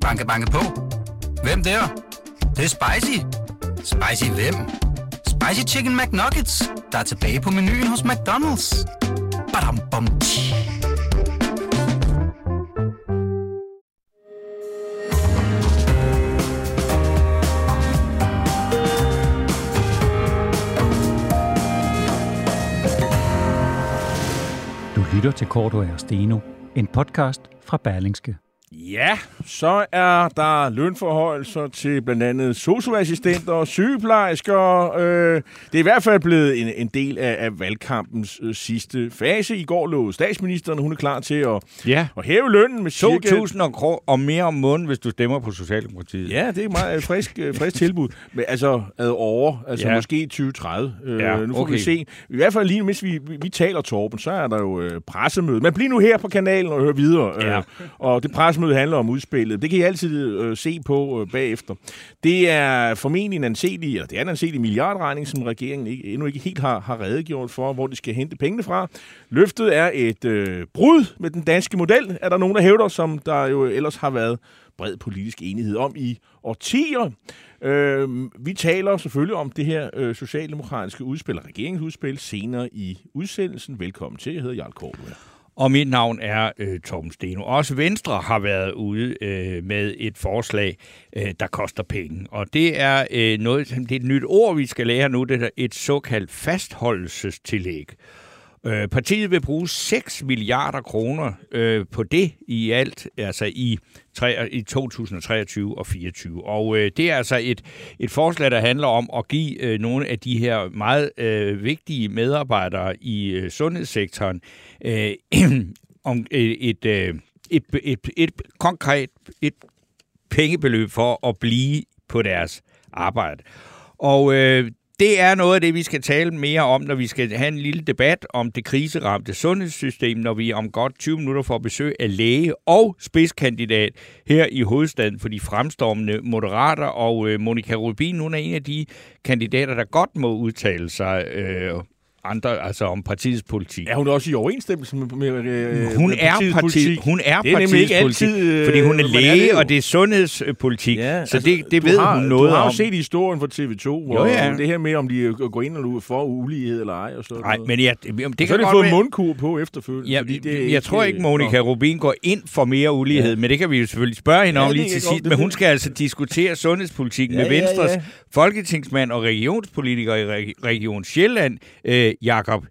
Banke, banke på. Hvem der? Det, det er spicy. Spicy hvem? Spicy Chicken McNuggets, der er tilbage på menuen hos McDonald's. Badum, bom, tji. Du lytter til Korto og Steno, en podcast fra Berlingske. Ja, så er der lønforhøjelser til blandt andet socioassistenter og sygeplejersker. Øh, det er i hvert fald blevet en, en del af, af valgkampens øh, sidste fase. I går lå statsministeren, hun er klar til at, Ja. at hæve lønnen med cirka... 2.000 og, kro- og mere om måneden, hvis du stemmer på Socialdemokratiet. Ja, det er et meget øh, frisk, frisk tilbud. Men altså ad år, altså ja. Måske 2030. Øh, Ja, nu får okay. vi se. I hvert fald lige, mens vi, vi, vi taler, Torben, så er der jo øh, pressemøde. Men bliv nu her på kanalen og hør videre. Øh, Ja. Og det pressemødet handler om udspillet. Det kan I altid øh, se på øh, bagefter. Det er formentlig en anselig, eller det er en anselig milliardregning, som regeringen ikke, endnu ikke helt har, har redegjort for, hvor de skal hente pengene fra. Løftet er et øh, brud med den danske model, er der nogen, der hævder, som der jo ellers har været bred politisk enighed om i årtier. Øh, vi taler selvfølgelig om det her øh, socialdemokratiske udspil, og regeringsudspil, senere i udsendelsen. Velkommen til. Jeg hedder Jarl Kort. Og mit navn er øh, Torben Steno. Også Venstre har været ude øh, med et forslag, øh, der koster penge. Og det er, øh, noget, det er et nyt ord, vi skal lære nu, det er et såkaldt fastholdelsestillæg. Øh, partiet vil bruge 6 milliarder kroner øh, på det i alt, altså i, tre, i 2023 og 24. Og øh, det er altså et, et forslag, der handler om at give øh, nogle af de her meget øh, vigtige medarbejdere i øh, sundhedssektoren øh, om øh, et, øh, et, et, et, et konkret et pengebeløb for at blive på deres arbejde. Og øh, det er noget af det, vi skal tale mere om, når vi skal have en lille debat om det kriseramte sundhedssystem, når vi om godt 20 minutter får besøg af læge og spidskandidat her i hovedstaden for de fremstormende moderater. Og øh, Monika Rubin, hun er en af de kandidater, der godt må udtale sig øh, andre, altså om partiets politik. Er hun også i overensstemmelse med, med, med Hun med er, partiets parti, politik? hun er Det er partiets ikke politik, altid, øh, fordi hun er man er læge, det jo. og det er sundhedspolitik, Ja, så altså, det, det ved har, hun noget Du har om. jo set historien fra TV2, hvor Jo, ja. det her med, om de øh, går ind og ud for ulighed eller ej. Og sådan Nej, noget. men jeg, det, det og så har de fået mundkur på efterfølgende. Ja, det jeg ikke- tror ikke, Monika. Rubin går ind for mere ulighed, Ja. men det kan vi jo selvfølgelig spørge hende Ja, om lige til sidst. Men hun skal altså diskutere sundhedspolitik Ja, med ja, Venstres ja. folketingsmand og regionspolitiker i Reg- Region Sjælland, øh, Jakob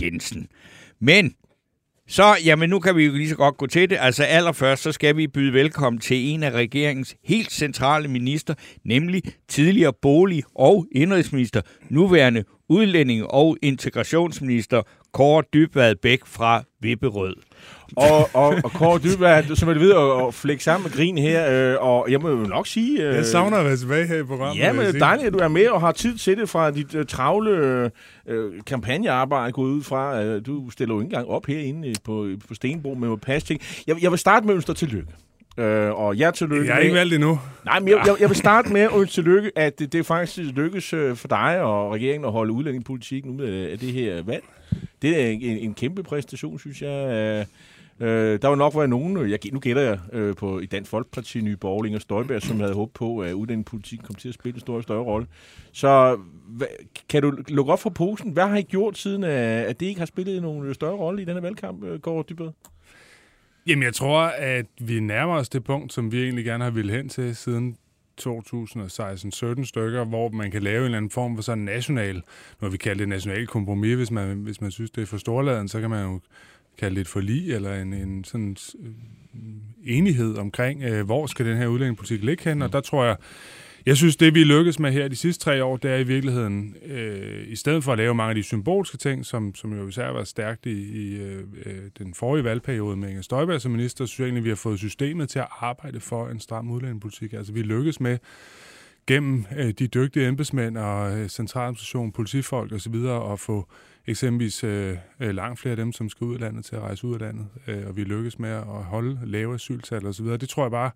Jensen. Men så, jamen nu kan vi jo lige så godt gå til det. Altså allerførst, så skal vi byde velkommen til en af regeringens helt centrale minister, nemlig tidligere bolig- og indrigsminister, nuværende udlænding- og integrationsminister Kåre Dybvad Bæk fra Vipperød. Og, og, og Kåre Dybvad, som er ved at, flække sammen med grin her, øh, og jeg må jo nok sige... Øh, Jeg savner at være tilbage her i programmet. Ja, men er dejligt, at du er med og har tid til det fra dit øh, travle øh, øh, kampagnearbejde gået ud fra. Øh, du stiller jo ikke engang op herinde øh, på, på Stenbro med pas ting. Jeg, jeg vil starte med at ønske tillykke. Øh, og jeg tillykke Jeg er ikke valgt endnu. Nej, men jeg, jeg, jeg vil starte med at ønske tillykke, at det, det faktisk lykkes øh, for dig og regeringen at holde udlændingepolitikken ud af, det her valg. Det er en, en, en kæmpe præstation, synes jeg. Øh, der var nok været nogen, øh, jeg, nu gætter jeg øh, på i Dansk Folkeparti, Nye Borgerling og Støjberg, som havde håbet på, at uddannelsespolitikken kom til at spille en større og større rolle. Så hva, kan du lukke op for posen? Hvad har I gjort siden, at, det ikke har spillet nogen større rolle i denne valgkamp, øh, Gård Dybød? Jamen, jeg tror, at vi nærmer os det punkt, som vi egentlig gerne har ville hen til siden 2016-17 stykker, hvor man kan lave en eller anden form for sådan national, når vi kalder det national kompromis, hvis man, hvis man synes, det er for storladen, så kan man jo kalde det et forlig, eller en, en sådan øh, enighed omkring, øh, hvor skal den her udlændingepolitik ligge hen, og der tror jeg, jeg synes, det vi lykkes med her de sidste tre år, det er i virkeligheden, øh, i stedet for at lave mange af de symbolske ting, som, som jo især var stærkt i, i øh, øh, den forrige valgperiode med Inger Støjberg som minister, synes jeg egentlig, vi har fået systemet til at arbejde for en stram udlændingepolitik. Altså vi lykkes med gennem øh, de dygtige embedsmænd og øh, centraladministration, politifolk osv. at få eksempelvis øh, øh, langt flere af dem, som skal ud af landet, til at rejse ud af landet. Øh, og vi lykkes med at holde lave asyltal osv. Det tror jeg bare,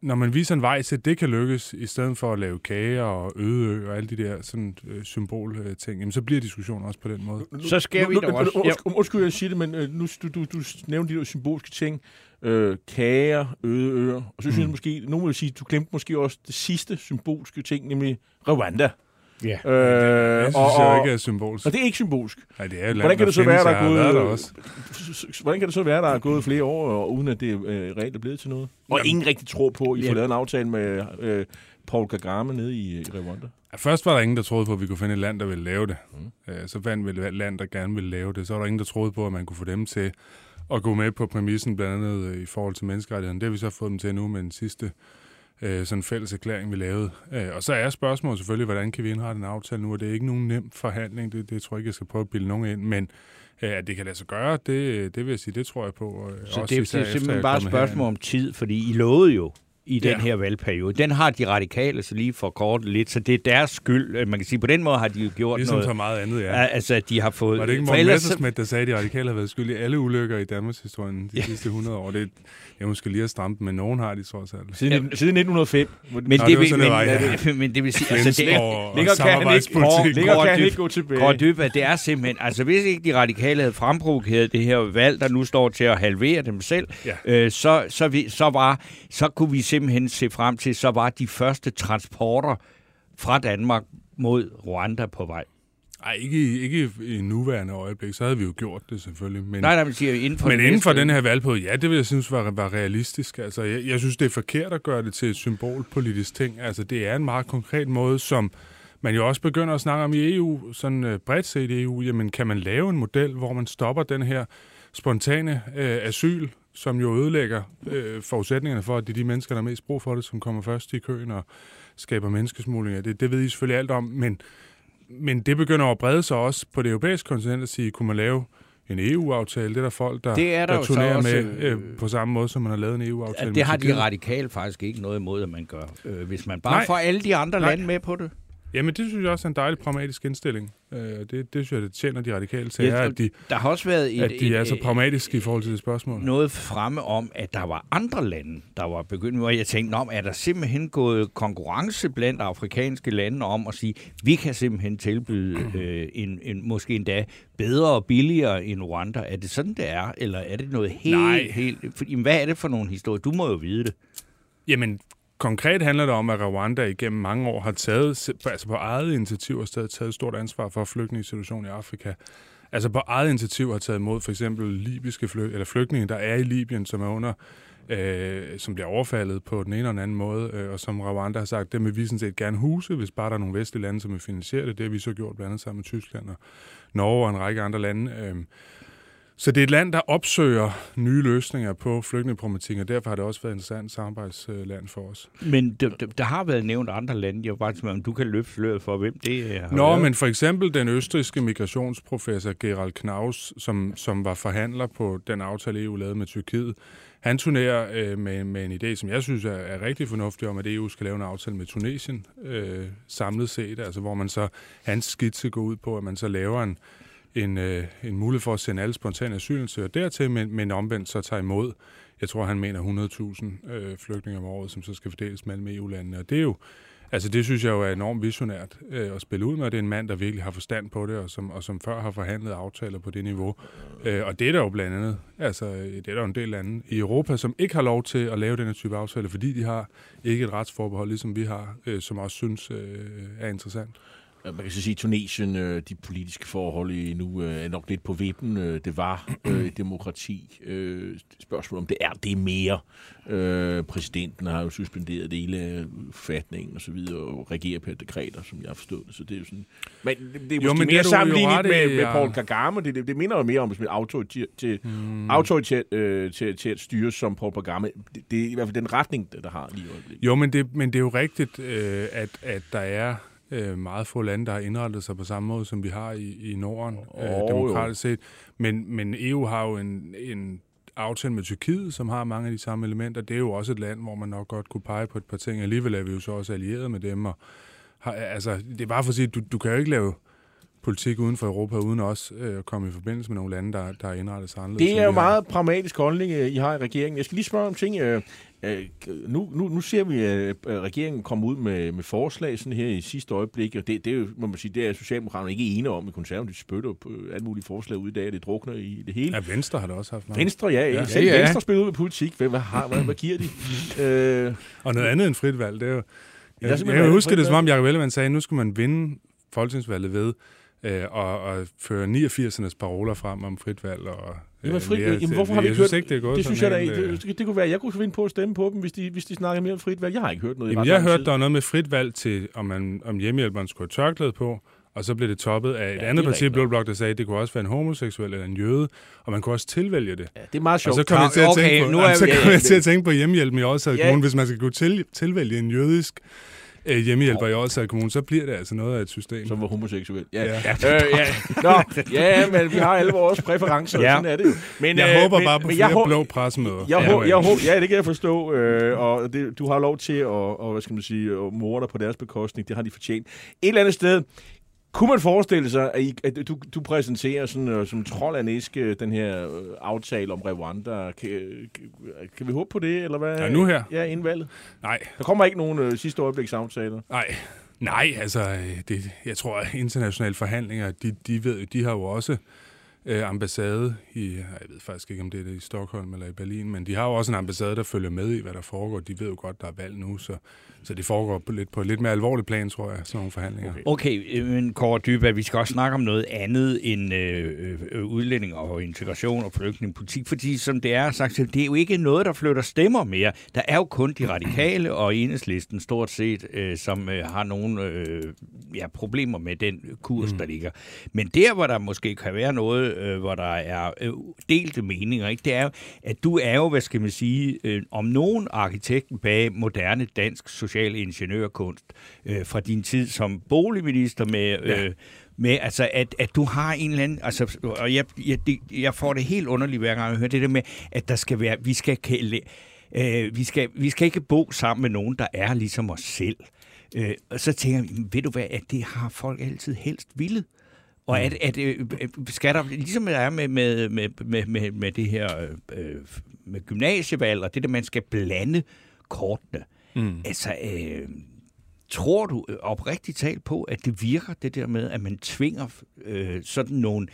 når man viser en vej til, at det kan lykkes, i stedet for at lave kager og øde og alle de der sådan, øh, symbolting, jamen, så bliver diskussionen også på den måde. Så skal vi nu, også... undskyld, jeg siger det, men øh, nu du, du, du nævnte de der symbolske ting. Øh, kager, øde øer. Og så synes jeg måske, nogen vil sige, du glemte måske også det sidste symbolske ting, nemlig Rwanda. Ja. Øh, Jeg synes og, jeg ikke er symbolsk. og det er ikke symbolsk. Nej, det er jo Hvordan kan det så være, der er gået... der også. Hvordan kan det så være, der er gået flere år, og uden at det øh, reelt er blevet til noget? Og Jamen- ingen rigtig tror på, at I får lavet en aftale med øh, Paul Kagame nede i, i Rwanda. Først var der ingen, der troede på, at vi kunne finde et land, der ville lave det. Mm. Øh, Så fandt vi et land, der gerne ville lave det. Så var der ingen, der troede på, at man kunne få dem til at gå med på præmissen, blandt andet øh, i forhold til menneskerettighederne. Det har vi så fået dem til nu med den sidste øh, sådan fælles erklæring, vi lavede. Øh, Og så er spørgsmålet selvfølgelig, hvordan kan vi indrette en aftale nu? Og det er ikke nogen nem forhandling, det, det tror jeg ikke, jeg skal prøve at bilde nogen ind, men øh, at det kan lade sig gøre, det, det vil jeg sige, det tror jeg på. og Så også det, det er simpelthen bare et spørgsmål om tid, fordi I lovede jo i den Ja. her valgperiode. Den har de radikale så lige for kort lidt, så det er deres skyld. Øh, Man kan sige, på den måde har de jo gjort Ligesom noget. så meget andet, ja. Ja. Altså, at de har fået... Var det ikke Morten ellers Messersmith, der sagde, at de radikale har været skyld i alle ulykker i Danmarks historie de sidste 100 år? Det er måske lige at stramme men nogen har de trods alt. Siden, ja. siden 1905. Men Nå, det, det vil, men, det var, ja. men det vil sige, altså det er, og Ligger kan han ikke, ligger kan ikke gå tilbage. Kåre Dybvad, det er simpelthen, altså hvis ikke de radikale havde fremprovokeret det her valg, der nu står til at halvere dem selv, Ja. øh, så, så, vi, så, var, så kunne vi simpelthen se frem til, så var de første transporter fra Danmark mod Rwanda på vej. Ej, ikke, i- ikke i nuværende øjeblik. Så havde vi jo gjort det selvfølgelig. Men, Nej, nej, man siger inden for men inden for den her valgperiode, ja, det vil jeg synes var, var realistisk. Altså, jeg, jeg synes, det er forkert at gøre det til et symbolpolitisk ting. Altså, det er en meget konkret måde, som man jo også begynder at snakke om i EU, sådan uh, bredt set i EU. Jamen, kan man lave en model, hvor man stopper den her spontane øh, asyl, som jo ødelægger øh, forudsætningerne for, at det er de mennesker, der har mest brug for det, som kommer først i køen og skaber menneskesmugling. Ja, Det, det ved I selvfølgelig alt om, men, men det begynder at brede sig også på det europæiske kontinent at sige, kunne man lave en EU-aftale? Det er der folk, der, Det er der der turnerer også, med øh, på samme måde, som man har lavet en EU-aftale. Ja, det har de radikale faktisk ikke noget imod, at man gør. Øh, hvis man bare Nej. får alle de andre Nej. lande med på det. Jamen, det synes jeg også er en dejlig pragmatisk indstilling. Øh, det, det synes jeg, det tjener de radikale til, Ja, er, at de, Der har også været et, at de et, er så et- pragmatiske i forhold til det spørgsmål. noget fremme om, at der var andre lande, der var begyndt, hvor jeg tænkte, om er der simpelthen gået konkurrence blandt afrikanske lande om at sige, vi kan simpelthen tilbyde øh, en, en, måske endda bedre og billigere end Rwanda. Er det sådan, det er? Eller er det noget helt... Nej. helt for, jamen, hvad er det for nogle historier? Du må jo vide det. Jamen, konkret handler det om, at Rwanda igennem mange år har taget, altså på eget initiativ, har stadig taget stort ansvar for flygtningesituationen i Afrika. Altså på eget initiativ har taget imod for eksempel libyske flyg, eller flygtninge, der er i Libyen, som er under øh, som bliver overfaldet på den ene eller den anden måde, øh, og som Rwanda har sagt, det vil vi sådan set gerne huse, hvis bare der er nogle vestlige lande, som vil finansiere det. Det har vi så gjort blandt andet sammen med Tyskland og Norge og en række andre lande. Øh, så det er et land, der opsøger nye løsninger på flygtningeproblematikken, og derfor har det også været et interessant samarbejdsland for os. Men der, der, har været nævnt andre lande. Jeg var bare tænkt, om du kan løfte sløret for, hvem det er. Nå, men for eksempel den østriske migrationsprofessor Gerald Knaus, som, som var forhandler på den aftale, EU lavede med Tyrkiet, han turnerer øh, med, med en idé, som jeg synes er, er rigtig fornuftig om, at EU skal lave en aftale med Tunesien øh, samlet set, altså hvor man så, hans skitse går ud på, at man så laver en, en, øh, en mulighed for at sende alle spontane asylansøgere dertil, men, men omvendt så tager imod, jeg tror han mener 100.000 øh, flygtninge om året, som så skal fordeles mellem EU-landene. Og det er jo, altså det synes jeg jo er enormt visionært øh, at spille ud med. Det er en mand, der virkelig har forstand på det, og som, og som før har forhandlet aftaler på det niveau. Øh, og det er der jo blandt andet, altså øh, det er der jo en del lande i Europa, som ikke har lov til at lave den her type aftaler, fordi de har ikke et retsforbehold, ligesom vi har, øh, som også synes øh, er interessant. Ja, Man kan så sige, at Tunesien, øh, de politiske forhold i nu øh, er nok lidt på vippen. Øh, Det var øh, et demokrati. Øh, Spørgsmålet om det er det mere. Øh, Præsidenten har jo suspenderet dele af forfatningen og så videre, og regerer på dekreter, som jeg har forstået det. Så det er jo sådan... Men det, det er Jo, måske men det mere er jo sammenlignet med, med ja. Paul Kagame. Det, det, det minder jo mere om et autoritært, til, Mm. autoritært, øh, til, til at styre som Paul Kagame. Det, det er i hvert fald den retning, der har lige i øjeblikket. Jo, men det, men det er jo rigtigt, øh, at, at der er øh, meget få lande, der har indrettet sig på samme måde, som vi har i, i Norden, øh, Åh, demokratisk set. Men, men EU har jo en, en aftale med Tyrkiet, som har mange af de samme elementer. Det er jo også et land, hvor man nok godt kunne pege på et par ting. Alligevel er vi jo så også allieret med dem. Og har, altså, det er bare for at sige, du, du kan jo ikke lave politik uden for Europa, uden også øh, at komme i forbindelse med nogle lande, der, der er indrettet sig anderledes. Det er jo meget pragmatisk holdning, øh, I har i regeringen. Jeg skal lige spørge om ting. øh, øh, Nu, nu, nu ser vi, at regeringen kommer ud med, med forslag sådan her i sidste øjeblik, og det, det er jo, må man sige, det er Socialdemokraterne ikke enige om. I konservativt spytter på alle mulige forslag ud i dag, og det drukner i det hele. Ja, Venstre har det også haft meget. Venstre, ja. ja. Selv Ja, ja. Venstre spiller ud med politik. Hvad, hvad, har, hvad, hvad giver de? øh, Og noget andet end frit valg, det er jo... Jeg, jeg kan andet huske frit det, som om Jacob Ellemann sagde, at nu skal man vinde folketingsvalget ved øh, og, og føre 89'ernes paroler frem om frit valg. Og, Jamen, frit, mere jamen, hvorfor har vi jeg ikke hørt ikke, det er gået det? synes jeg da øh, Det, det kunne være, jeg kunne finde på at stemme på dem, hvis de, hvis de snakker mere om frit valg. Jeg har ikke hørt noget i Jamen, jeg hørte, der var noget med frit valg til, om, man, om hjemmehjælperen skulle have tørklæde på, og så blev det toppet af et det ja, andet parti. Blå Blok, der sagde, at det kunne også være en homoseksuel eller en jøde, og man kunne også tilvælge det. Ja, det er meget Og sjovt. så kom jeg til at Okay, tænke på, nu er så vi- kom ja, jeg til det- at tænke på hjemmehjælpen i Odsherred Ja. Kommune. Hvis man skal kunne til, tilvælge en jødisk øh, hjemmehjælper i Odsherred Kommune, så bliver det altså noget af et system. som var homoseksuel. Ja. Ja. Ja. Øh, ja. Nå, ja, men vi har alle vores præferencer, ja. Sådan er det jo. Men, Jeg øh, håber men, bare på men jeg, flere hå- blå pressemøder. jeg, men- jeg, hå- ja, det kan jeg forstå, øh, og det, du har lov til at, og, hvad skal man sige, at morde dig på deres bekostning. Det har de fortjent. Et eller andet sted, kunne man forestille sig, at, I, at du, du præsenterer sådan, uh, som trold af en æske, den her uh, aftale om Rwanda? Kan, kan, kan vi håbe på det, eller hvad? Ja, nu her? Ja, inden valget. Nej, Der kommer ikke nogen uh, sidste øjebliksaftaler. nej. Nej, altså, øh, det, jeg tror, at internationale forhandlinger, de, de, ved, de har jo også øh, ambassade i, jeg ved faktisk ikke, om det er i Stockholm eller i Berlin, men de har jo også en ambassade, der følger med i, hvad der foregår. De ved jo godt, der er valg nu, så, så det foregår på lidt, på et lidt mere alvorligt plan, tror jeg, sådan nogle forhandlinger. Okay. Okay, øh, men Kåre Dybvad, vi skal også snakke om noget andet end øh, øh, udlænding og integration og flygtningepolitik, fordi som det er sagt, det er jo ikke noget, der flytter stemmer mere. Der er jo kun de radikale og enhedslisten stort set, øh, som øh, har nogle øh, ja, problemer med den kurs, mm. der ligger. Men der, hvor der måske kan være noget, øh, hvor der er øh, delte meninger, ikke, det er at du er jo, hvad skal man sige, øh, om nogen arkitekten bag moderne dansk social ingeniørkunst øh, fra din tid som boligminister med... Øh, med, altså, at, at du har en eller anden, altså, og jeg, jeg, det, jeg får det helt underligt hver gang jeg hører det der med, at der skal være, vi skal, kalde, øh, vi skal, vi skal ikke bo sammen med nogen, der er ligesom os selv. Øh, og så tænker jeg, ved du hvad, at det har folk altid helst villet. Og at, at øh, øh, skal der, ligesom der er med, med, med, med, med, med det her øh, med gymnasievalg, og det der, man skal blande kortene. Mm. Altså, øh, tror du øh, oprigtigt talt på, at det virker, det der med, at man tvinger øh, sådan nogle,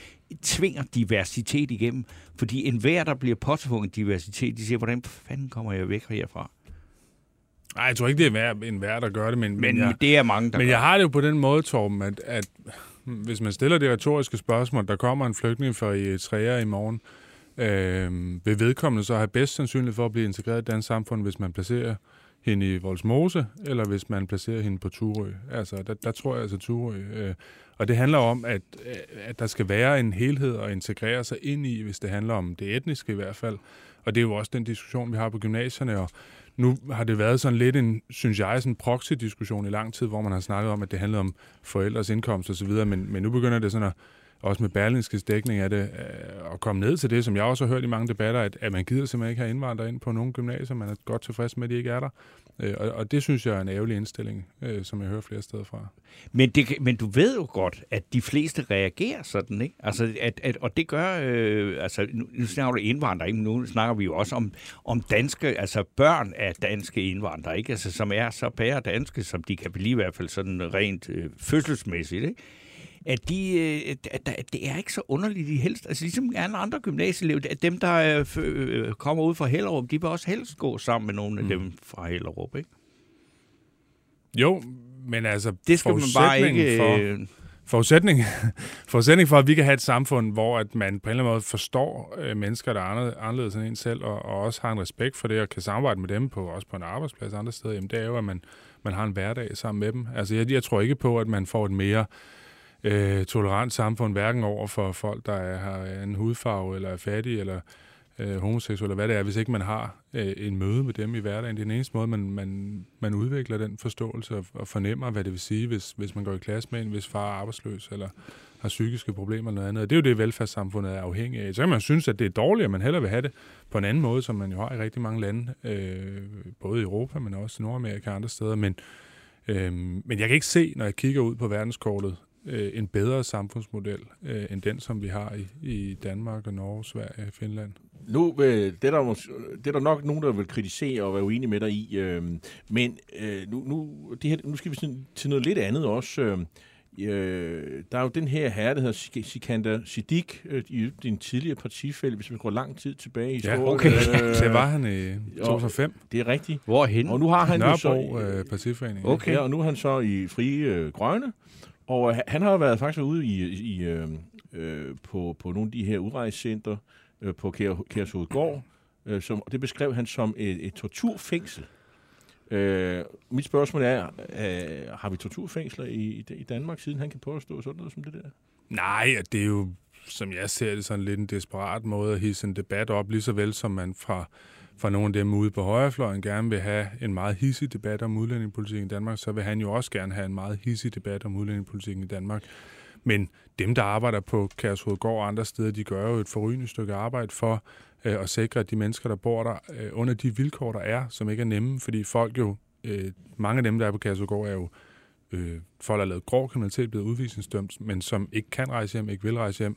tvinger diversitet igennem? Fordi enhver, der bliver påtvunget diversitet, de siger, hvordan fanden kommer jeg væk herfra? Nej, jeg tror ikke, det er hver, en hver, der gør det, men, Men, men, jeg, det er mange, der men gør. jeg har det jo på den måde, Torben, at, at hvis man stiller det retoriske spørgsmål, der kommer en flygtning fra Eritrea i morgen, øh, vil vedkommende så have bedst sandsynlighed for at blive integreret i dansk samfund, hvis man placerer hende i Volsmose, eller hvis man placerer hende på Turø. Altså, der, der tror jeg altså Turø. Øh, og det handler om, at, øh, at der skal være en helhed at integrere sig ind i, hvis det handler om det etniske i hvert fald. Og det er jo også den diskussion, vi har på gymnasierne, og nu har det været sådan lidt en, synes jeg, sådan en proxy-diskussion i lang tid, hvor man har snakket om, at det handlede om forældres indkomst og så videre, men, men nu begynder det sådan at, også med Berlingskes dækning af det, øh, og at komme ned til det, som jeg også har hørt i mange debatter, at, at man gider simpelthen ikke have indvandrere ind på nogle gymnasier, man er godt tilfreds med, at de ikke er der. Øh, og, og det synes jeg er en ærgerlig indstilling, øh, som jeg hører flere steder fra. Men, det, men du ved jo godt, at de fleste reagerer sådan, ikke? Altså, at, at, og det gør, øh, altså, nu, nu snakker du indvandrere, ikke? nu snakker vi jo også om, om danske, altså børn af danske indvandrere, ikke? Altså, som er så pære danske, som de kan blive i hvert fald sådan rent øh, fødselsmæssigt, ikke? At de, øh, at, at det er ikke så underligt, de helst, altså ligesom alle andre gymnasieelever, at dem, der øh, øh, kommer ud fra Hellerup, de vil også helst gå sammen med nogle af dem fra Hellerup, ikke? Jo, men altså Det skal man bare ikke... For, forudsætning, forudsætning for, at vi kan have et samfund, hvor at man på en eller anden måde forstår øh, mennesker, der er andre- anderledes end en selv, og, og også har en respekt for det, og kan samarbejde med dem på også på en arbejdsplads andre steder, jamen det er jo, at man, man har en hverdag sammen med dem. Altså jeg, jeg tror ikke på, at man får et mere øh, Øh, tolerant samfund, hverken over for folk, der er, har en hudfarve, eller er fattige, eller øh, homoseksuelle, eller hvad det er, hvis ikke man har øh, en møde med dem i hverdagen. Det er den eneste måde, man, man, man udvikler den forståelse og, og fornemmer, hvad det vil sige, hvis, hvis man går i klasse med en, hvis far er arbejdsløs, eller har psykiske problemer eller noget andet. Og det er jo det, velfærdssamfundet er afhængig af. Så kan man synes, at det er dårligt, at man hellere vil have det på en anden måde, som man jo har i rigtig mange lande, øh, både i Europa, men også i Nordamerika og andre steder. Men, øh, men jeg kan ikke se, når jeg kigger ud på verdenskortet, øh, en bedre samfundsmodel, øh, end den, som vi har i, i Danmark og Norge, Sverige og Finland. Nu, øh, det, er der, det er der nok nogen, der vil kritisere og være uenige med dig i. Øh, men øh, nu, nu, det her, nu skal vi sådan, til noget lidt andet også. Øh, øh, der er jo den her herre, der hedder Sik- Sikander Siddiq, øh, i din tidligere partifælde, hvis vi går lang tid tilbage i Ja, historien. okay. Øh, Det var han i 2005. Det er rigtigt. Hvorhen? Og nu har han jo Nørrebro så... øh, Partiforening. Okay. Ja, og nu er han så i Frie øh, Grønne, og øh, han har været faktisk ude i, i, øh, øh, på, på nogle af de her udrejsecenter øh, på Kær, Kærshovedgård, øh, som, og det beskrev han som et, et torturfængsel. Øh, mit spørgsmål er, øh, har vi torturfængsler i, i, Danmark, siden han kan påstå sådan noget som det der? Nej, det er jo, som jeg ser det, sådan lidt en desperat måde at hisse en debat op, lige så vel som man fra, fra nogle af dem ude på højrefløjen gerne vil have en meget hissig debat om udlændingepolitikken i Danmark, så vil han jo også gerne have en meget hissig debat om udlændingepolitikken i Danmark. Men dem, der arbejder på Kærshovedgård og andre steder, de gør jo et forrygende stykke arbejde for øh, at sikre, at de mennesker, der bor der, øh, under de vilkår, der er, som ikke er nemme, fordi folk jo, øh, mange af dem, der er på Kærshovedgård, er jo øh, folk, der har lavet grov kriminalitet, blevet udvisningsdømt, men som ikke kan rejse hjem, ikke vil rejse hjem.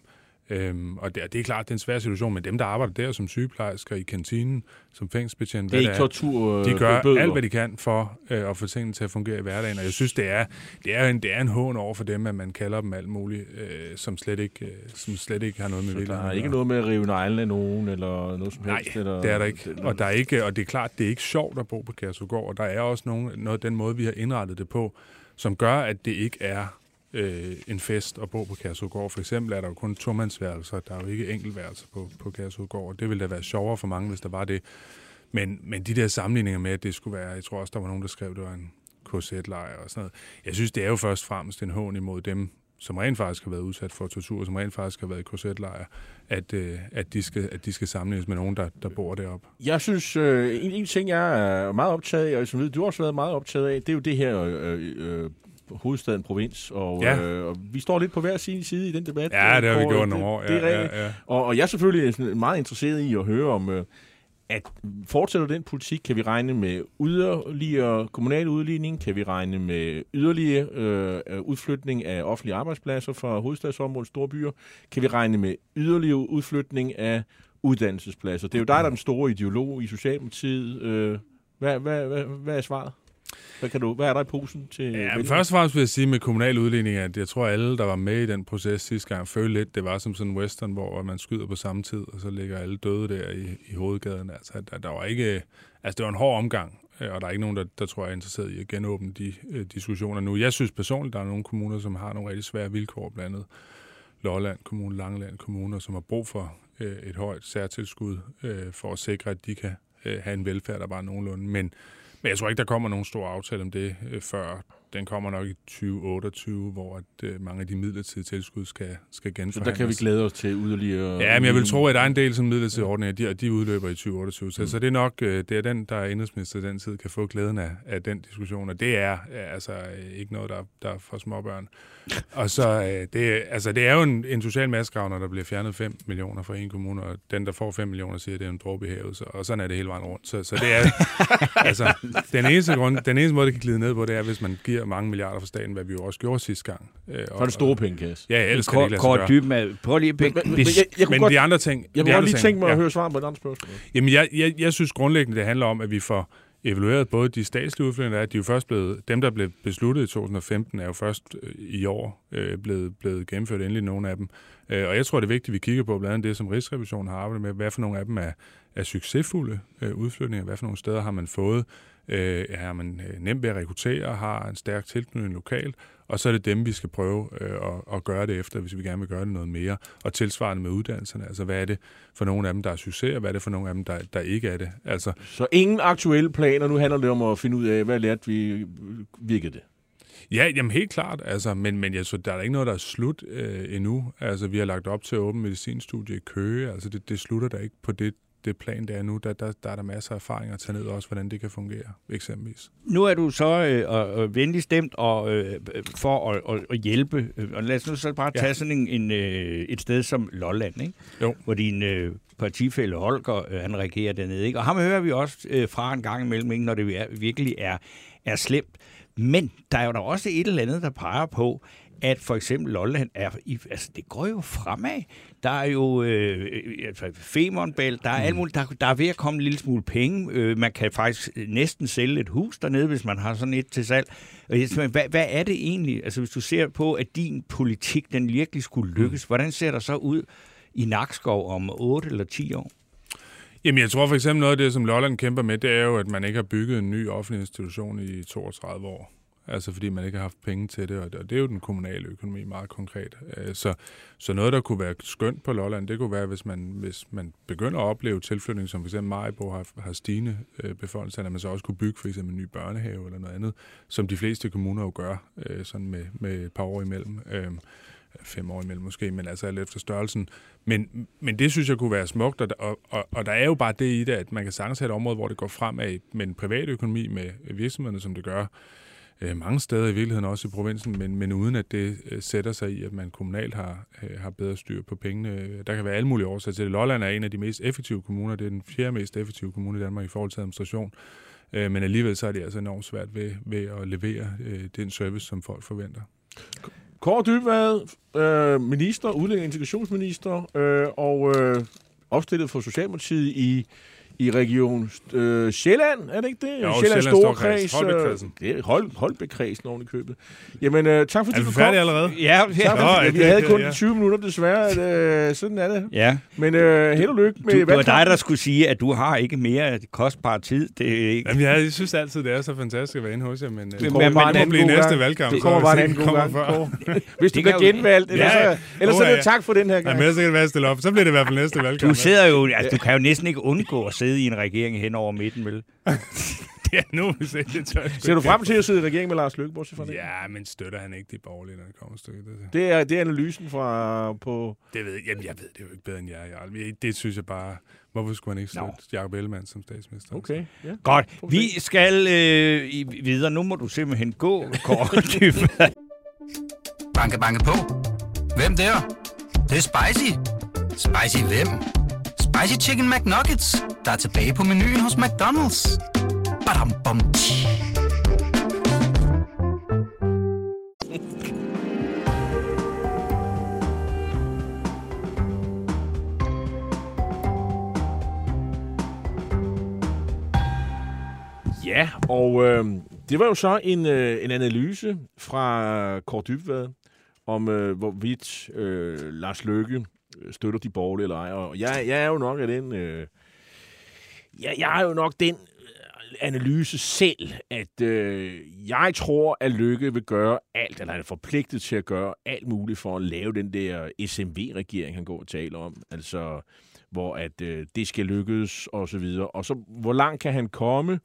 Øhm, og det, det er klart, det er en svær situation, men dem, der arbejder der som sygeplejersker i kantinen, som fængselsbetjent, Det er ikke tortur. Øh, de gør bøder. alt, hvad de kan for øh, at få tingene til at fungere i hverdagen. Og jeg synes, det er, det er, en, det er en hån over for dem, at man kalder dem alt muligt, øh, som, slet ikke, øh, som slet ikke har noget med Så der virkeligheden er ikke noget med at rive neglen af nogen, eller noget som Nej, helst? Eller, det er der ikke. Og, der er ikke. og det er klart, det er ikke sjovt at bo på Kærsugård, og der er også nogen, noget den måde, vi har indrettet det på, som gør, at det ikke er øh, en fest og bo på Kærsudgård. For eksempel er der jo kun tomandsværelser, der er jo ikke enkeltværelser på, på Kærsudgård. og det ville da være sjovere for mange, hvis der var det. Men, men de der sammenligninger med, at det skulle være, jeg tror også, der var nogen, der skrev, det var en korsetlejr og sådan noget. Jeg synes, det er jo først og fremmest en hån imod dem, som rent faktisk har været udsat for tortur, som rent faktisk har været i KZ-lejr, at, øh, at, de skal, at de skal sammenlignes med nogen, der, der bor deroppe. Jeg synes, øh, en, en ting, jeg er meget optaget af, og som ved, du har også været meget optaget af, det er jo det her øh, øh, hovedstaden provins, og, Ja. øh, og vi står lidt på hver sin side i den debat. Ja, det har vi gjort nogle år. Det, det er ja, ja, ja. Og, og jeg er selvfølgelig meget interesseret i at høre om, øh, at fortsætter den politik, kan vi regne med yderligere kommunal udligning, kan vi regne med yderligere øh, udflytning af offentlige arbejdspladser fra hovedstadsområdet, store byer, kan vi regne med yderligere udflytning af uddannelsespladser. Det er jo dig, der er den store ideolog i Socialdemokratiet. Øh, hvad, hvad, hvad, hvad er svaret? Hvad, kan du, hvad er der i posen til Ja, men først og fremmest vil jeg sige med kommunal udligning, at jeg tror, alle, der var med i den proces sidste gang, følte lidt, det var som sådan en western, hvor man skyder på samme tid, og så ligger alle døde der i, i hovedgaden. Altså, der, der var ikke, altså, det var en hård omgang, øh, og der er ikke nogen, der, der tror jeg er interesseret i at genåbne de øh, diskussioner nu. Jeg synes personligt, der er nogle kommuner, som har nogle rigtig svære vilkår, blandt andet Lolland Kommune, Langeland Kommuner, som har brug for øh, et højt særtilskud øh, for at sikre, at de kan øh, have en velfærd, der bare er nogenlunde. Men, men jeg tror ikke, der kommer nogen stor aftale om det øh, før. Den kommer nok i 2028, hvor at, øh, mange af de midlertidige tilskud skal, skal Så genforhandles. der kan vi glæde os til yderligere... Ja, men jeg vil tro, at der er en del som midlertidige ordninger, de, og de udløber i 2028. Så, Mm. så det er nok, øh, det er den, der er indrigsminister den tid, kan få glæden af, af den diskussion. Og det er øh, altså øh, ikke noget, der, der er for småbørn. Og så, øh, det, altså, det er jo en, en social massegrav, når der bliver fjernet 5 millioner fra en kommune, og den, der får 5 millioner, siger, at det er en dråbe i havet. Så, og sådan er det hele vejen rundt. Så, så det er, altså, den eneste, grund, den eneste måde, det kan glide ned på, det er, hvis man giver mange milliarder fra staten, hvad vi jo også gjorde sidste gang. Øh, er det store pengekasse. Ja, ellers kan det ikke lade sig Kort gøre. dyb med... Prøv lige at Men, men, men, jeg, jeg Men godt, de andre ting... jeg de kunne godt andre lige ting- tænke mig at ja. høre svar på et andet spørgsmål. Jamen, jeg, jeg, jeg synes grundlæggende, det handler om, at vi får evalueret både de statslige udflytninger, er, de er jo først blevet, dem, der blev besluttet i 2015, er jo først øh, i år øh, blevet, blevet gennemført endelig nogle af dem. Øh, og jeg tror, det er vigtigt, at vi kigger på blandt andet det, som Rigsrevisionen har arbejdet med. Hvad for nogle af dem er, er succesfulde øh, udflytninger? Hvad for nogle steder har man fået? Øh, har man øh, nemt ved at rekruttere? Har en stærk tilknytning lokalt? Og så er det dem, vi skal prøve øh, at, at gøre det efter, hvis vi gerne vil gøre det noget mere. Og tilsvarende med uddannelserne. Altså, hvad er det for nogle af dem, der er succes, og hvad er det for nogle af dem, der, der ikke er det? Altså, Så ingen aktuelle planer. Nu handler det om at finde ud af, hvad lærte vi virkede det. Ja, jamen helt klart, altså, men, men jeg synes, der er ikke noget, der er slut øh, endnu. Altså, vi har lagt op til at åbne medicinstudie i Køge, altså det, det slutter da ikke på det, det plan, der er nu. Der, der, der er der masser af erfaring at tage ned også, hvordan det kan fungere, eksempelvis. Nu er du så øh, øh, venlig stemt og, øh, for at, at, at hjælpe. Og lad os nu så bare Ja. tage sådan en, en, øh, et sted som Lolland, ikke? Jo. hvor din øh, partifælle Holger, øh, han regerer dernede. Ikke? Og ham hører vi også øh, fra en gang imellem, ikke? når det er, virkelig er, er slemt. Men der er jo da også et eller andet, der peger på, at for eksempel Lolland er... I, altså, det går jo fremad. Der er jo øh, altså, Femernbælt, der er alt muligt. Der, der er ved at komme en lille smule penge. Øh, man kan faktisk næsten sælge et hus dernede, hvis man har sådan et til salg. Og Hvad, hvad er det egentlig? Altså, hvis du ser på, at din politik, den virkelig skulle lykkes, hvordan ser der så ud i Nakskov om 8 eller 10 år? Jamen, jeg tror for eksempel noget af det, som Lolland kæmper med, det er jo, at man ikke har bygget en ny offentlig institution i 32 år. Altså fordi man ikke har haft penge til det, og det er jo den kommunale økonomi meget konkret. Øh, så, så noget, der kunne være skønt på Lolland, det kunne være, hvis man, hvis man begynder at opleve tilflytning, som f.eks. Majbo har, har stigende øh, befolkningstal, at man så også kunne bygge f.eks. eksempel en ny børnehave eller noget andet, som de fleste kommuner jo gør, øh, sådan med, med et par år imellem. Fem år imellem måske, men altså alt efter størrelsen. Men, men det synes jeg kunne være smukt, og, og, og, og der er jo bare det i det, at man kan sagtens have et område, hvor det går fremad med en privat økonomi, med virksomhederne, som det gør øh, mange steder i virkeligheden, også i provinsen, men, men uden at det øh, sætter sig i, at man kommunalt har, øh, har bedre styr på pengene. Der kan være alle mulige årsager til det. Lolland er en af de mest effektive kommuner. Det er den fjerde mest effektive kommune i Danmark i forhold til administration. Øh, men alligevel så er det altså enormt svært ved, ved at levere øh, den service, som folk forventer. Kåre Dybvad, øh, minister, udlænding integrationsminister, øh, og øh, opstillet for Socialdemokratiet i i Region øh, Sjælland, er det ikke det? Jo, Sjællands Sjællands Storkreds. Holbæk-kredsen. Øh, det er Hol Holbæk-kredsen oven i købet. Jamen, øh, tak fordi Er du vi kom. færdige allerede? Ja, Tak, ja. Nå, fordi, ja, vi det- havde det- kun ja. 20 minutter desværre. Øh, sådan er det. ja. Men øh, held og lykke med Du, det var dig, der skulle sige, at du har ikke mere kostbar tid. Det er ikke... Jamen, jeg, jeg synes altid, det er så fantastisk at være inde hos jer, men øh, det men- en blive næste valgkamp. Det så kommer hvis bare en anden god kommer gang. Hvis du Det bliver kan jo- genvalgt, ellers, så, så er det ja. tak for den her Ja, gang. men jeg skal være stille op. Så bliver det i hvert fald næste valgkamp. Du sidder jo, altså, du kan jo næsten ikke undgå at sidde i en regering hen over midten, vel? Ja, nu må vi se. Det tør Ser du frem til at sidde i regering med Lars Løkke, bortset fra det? Ja, men støtter han ikke de borgerlige, når det kommer stykket? Det, Det er, det er analysen fra på... det ved jeg. Jamen, jeg ved det jo ikke bedre end jeg. jeg det synes jeg bare... Hvorfor skulle man ikke støtte Jacob Ellemann som statsminister? Okay, ja. Godt. Får vi skal øh, videre. Nu må du simpelthen gå, Kåre. Banke, banke på. Hvem der? Det, det er spicy. Spicy hvem? Spicy Chicken McNuggets, der er tilbage på menuen hos McDonald's. Badum, bom, tji. Ja, og øh, det var jo så en, øh, en analyse fra Kåre Dybvad om, øh, hvorvidt øh, Lars Løkke støtter de borgerlige eller ej. Og jeg, jeg er jo nok af den... Øh, jeg, jeg er jo nok den øh, analyse selv, at øh, jeg tror, at Lykke vil gøre alt, eller han er forpligtet til at gøre alt muligt for at lave den der SMV-regering, han går og taler om. Altså, hvor at øh, det skal lykkes, og så videre. Og så, hvor langt kan han komme?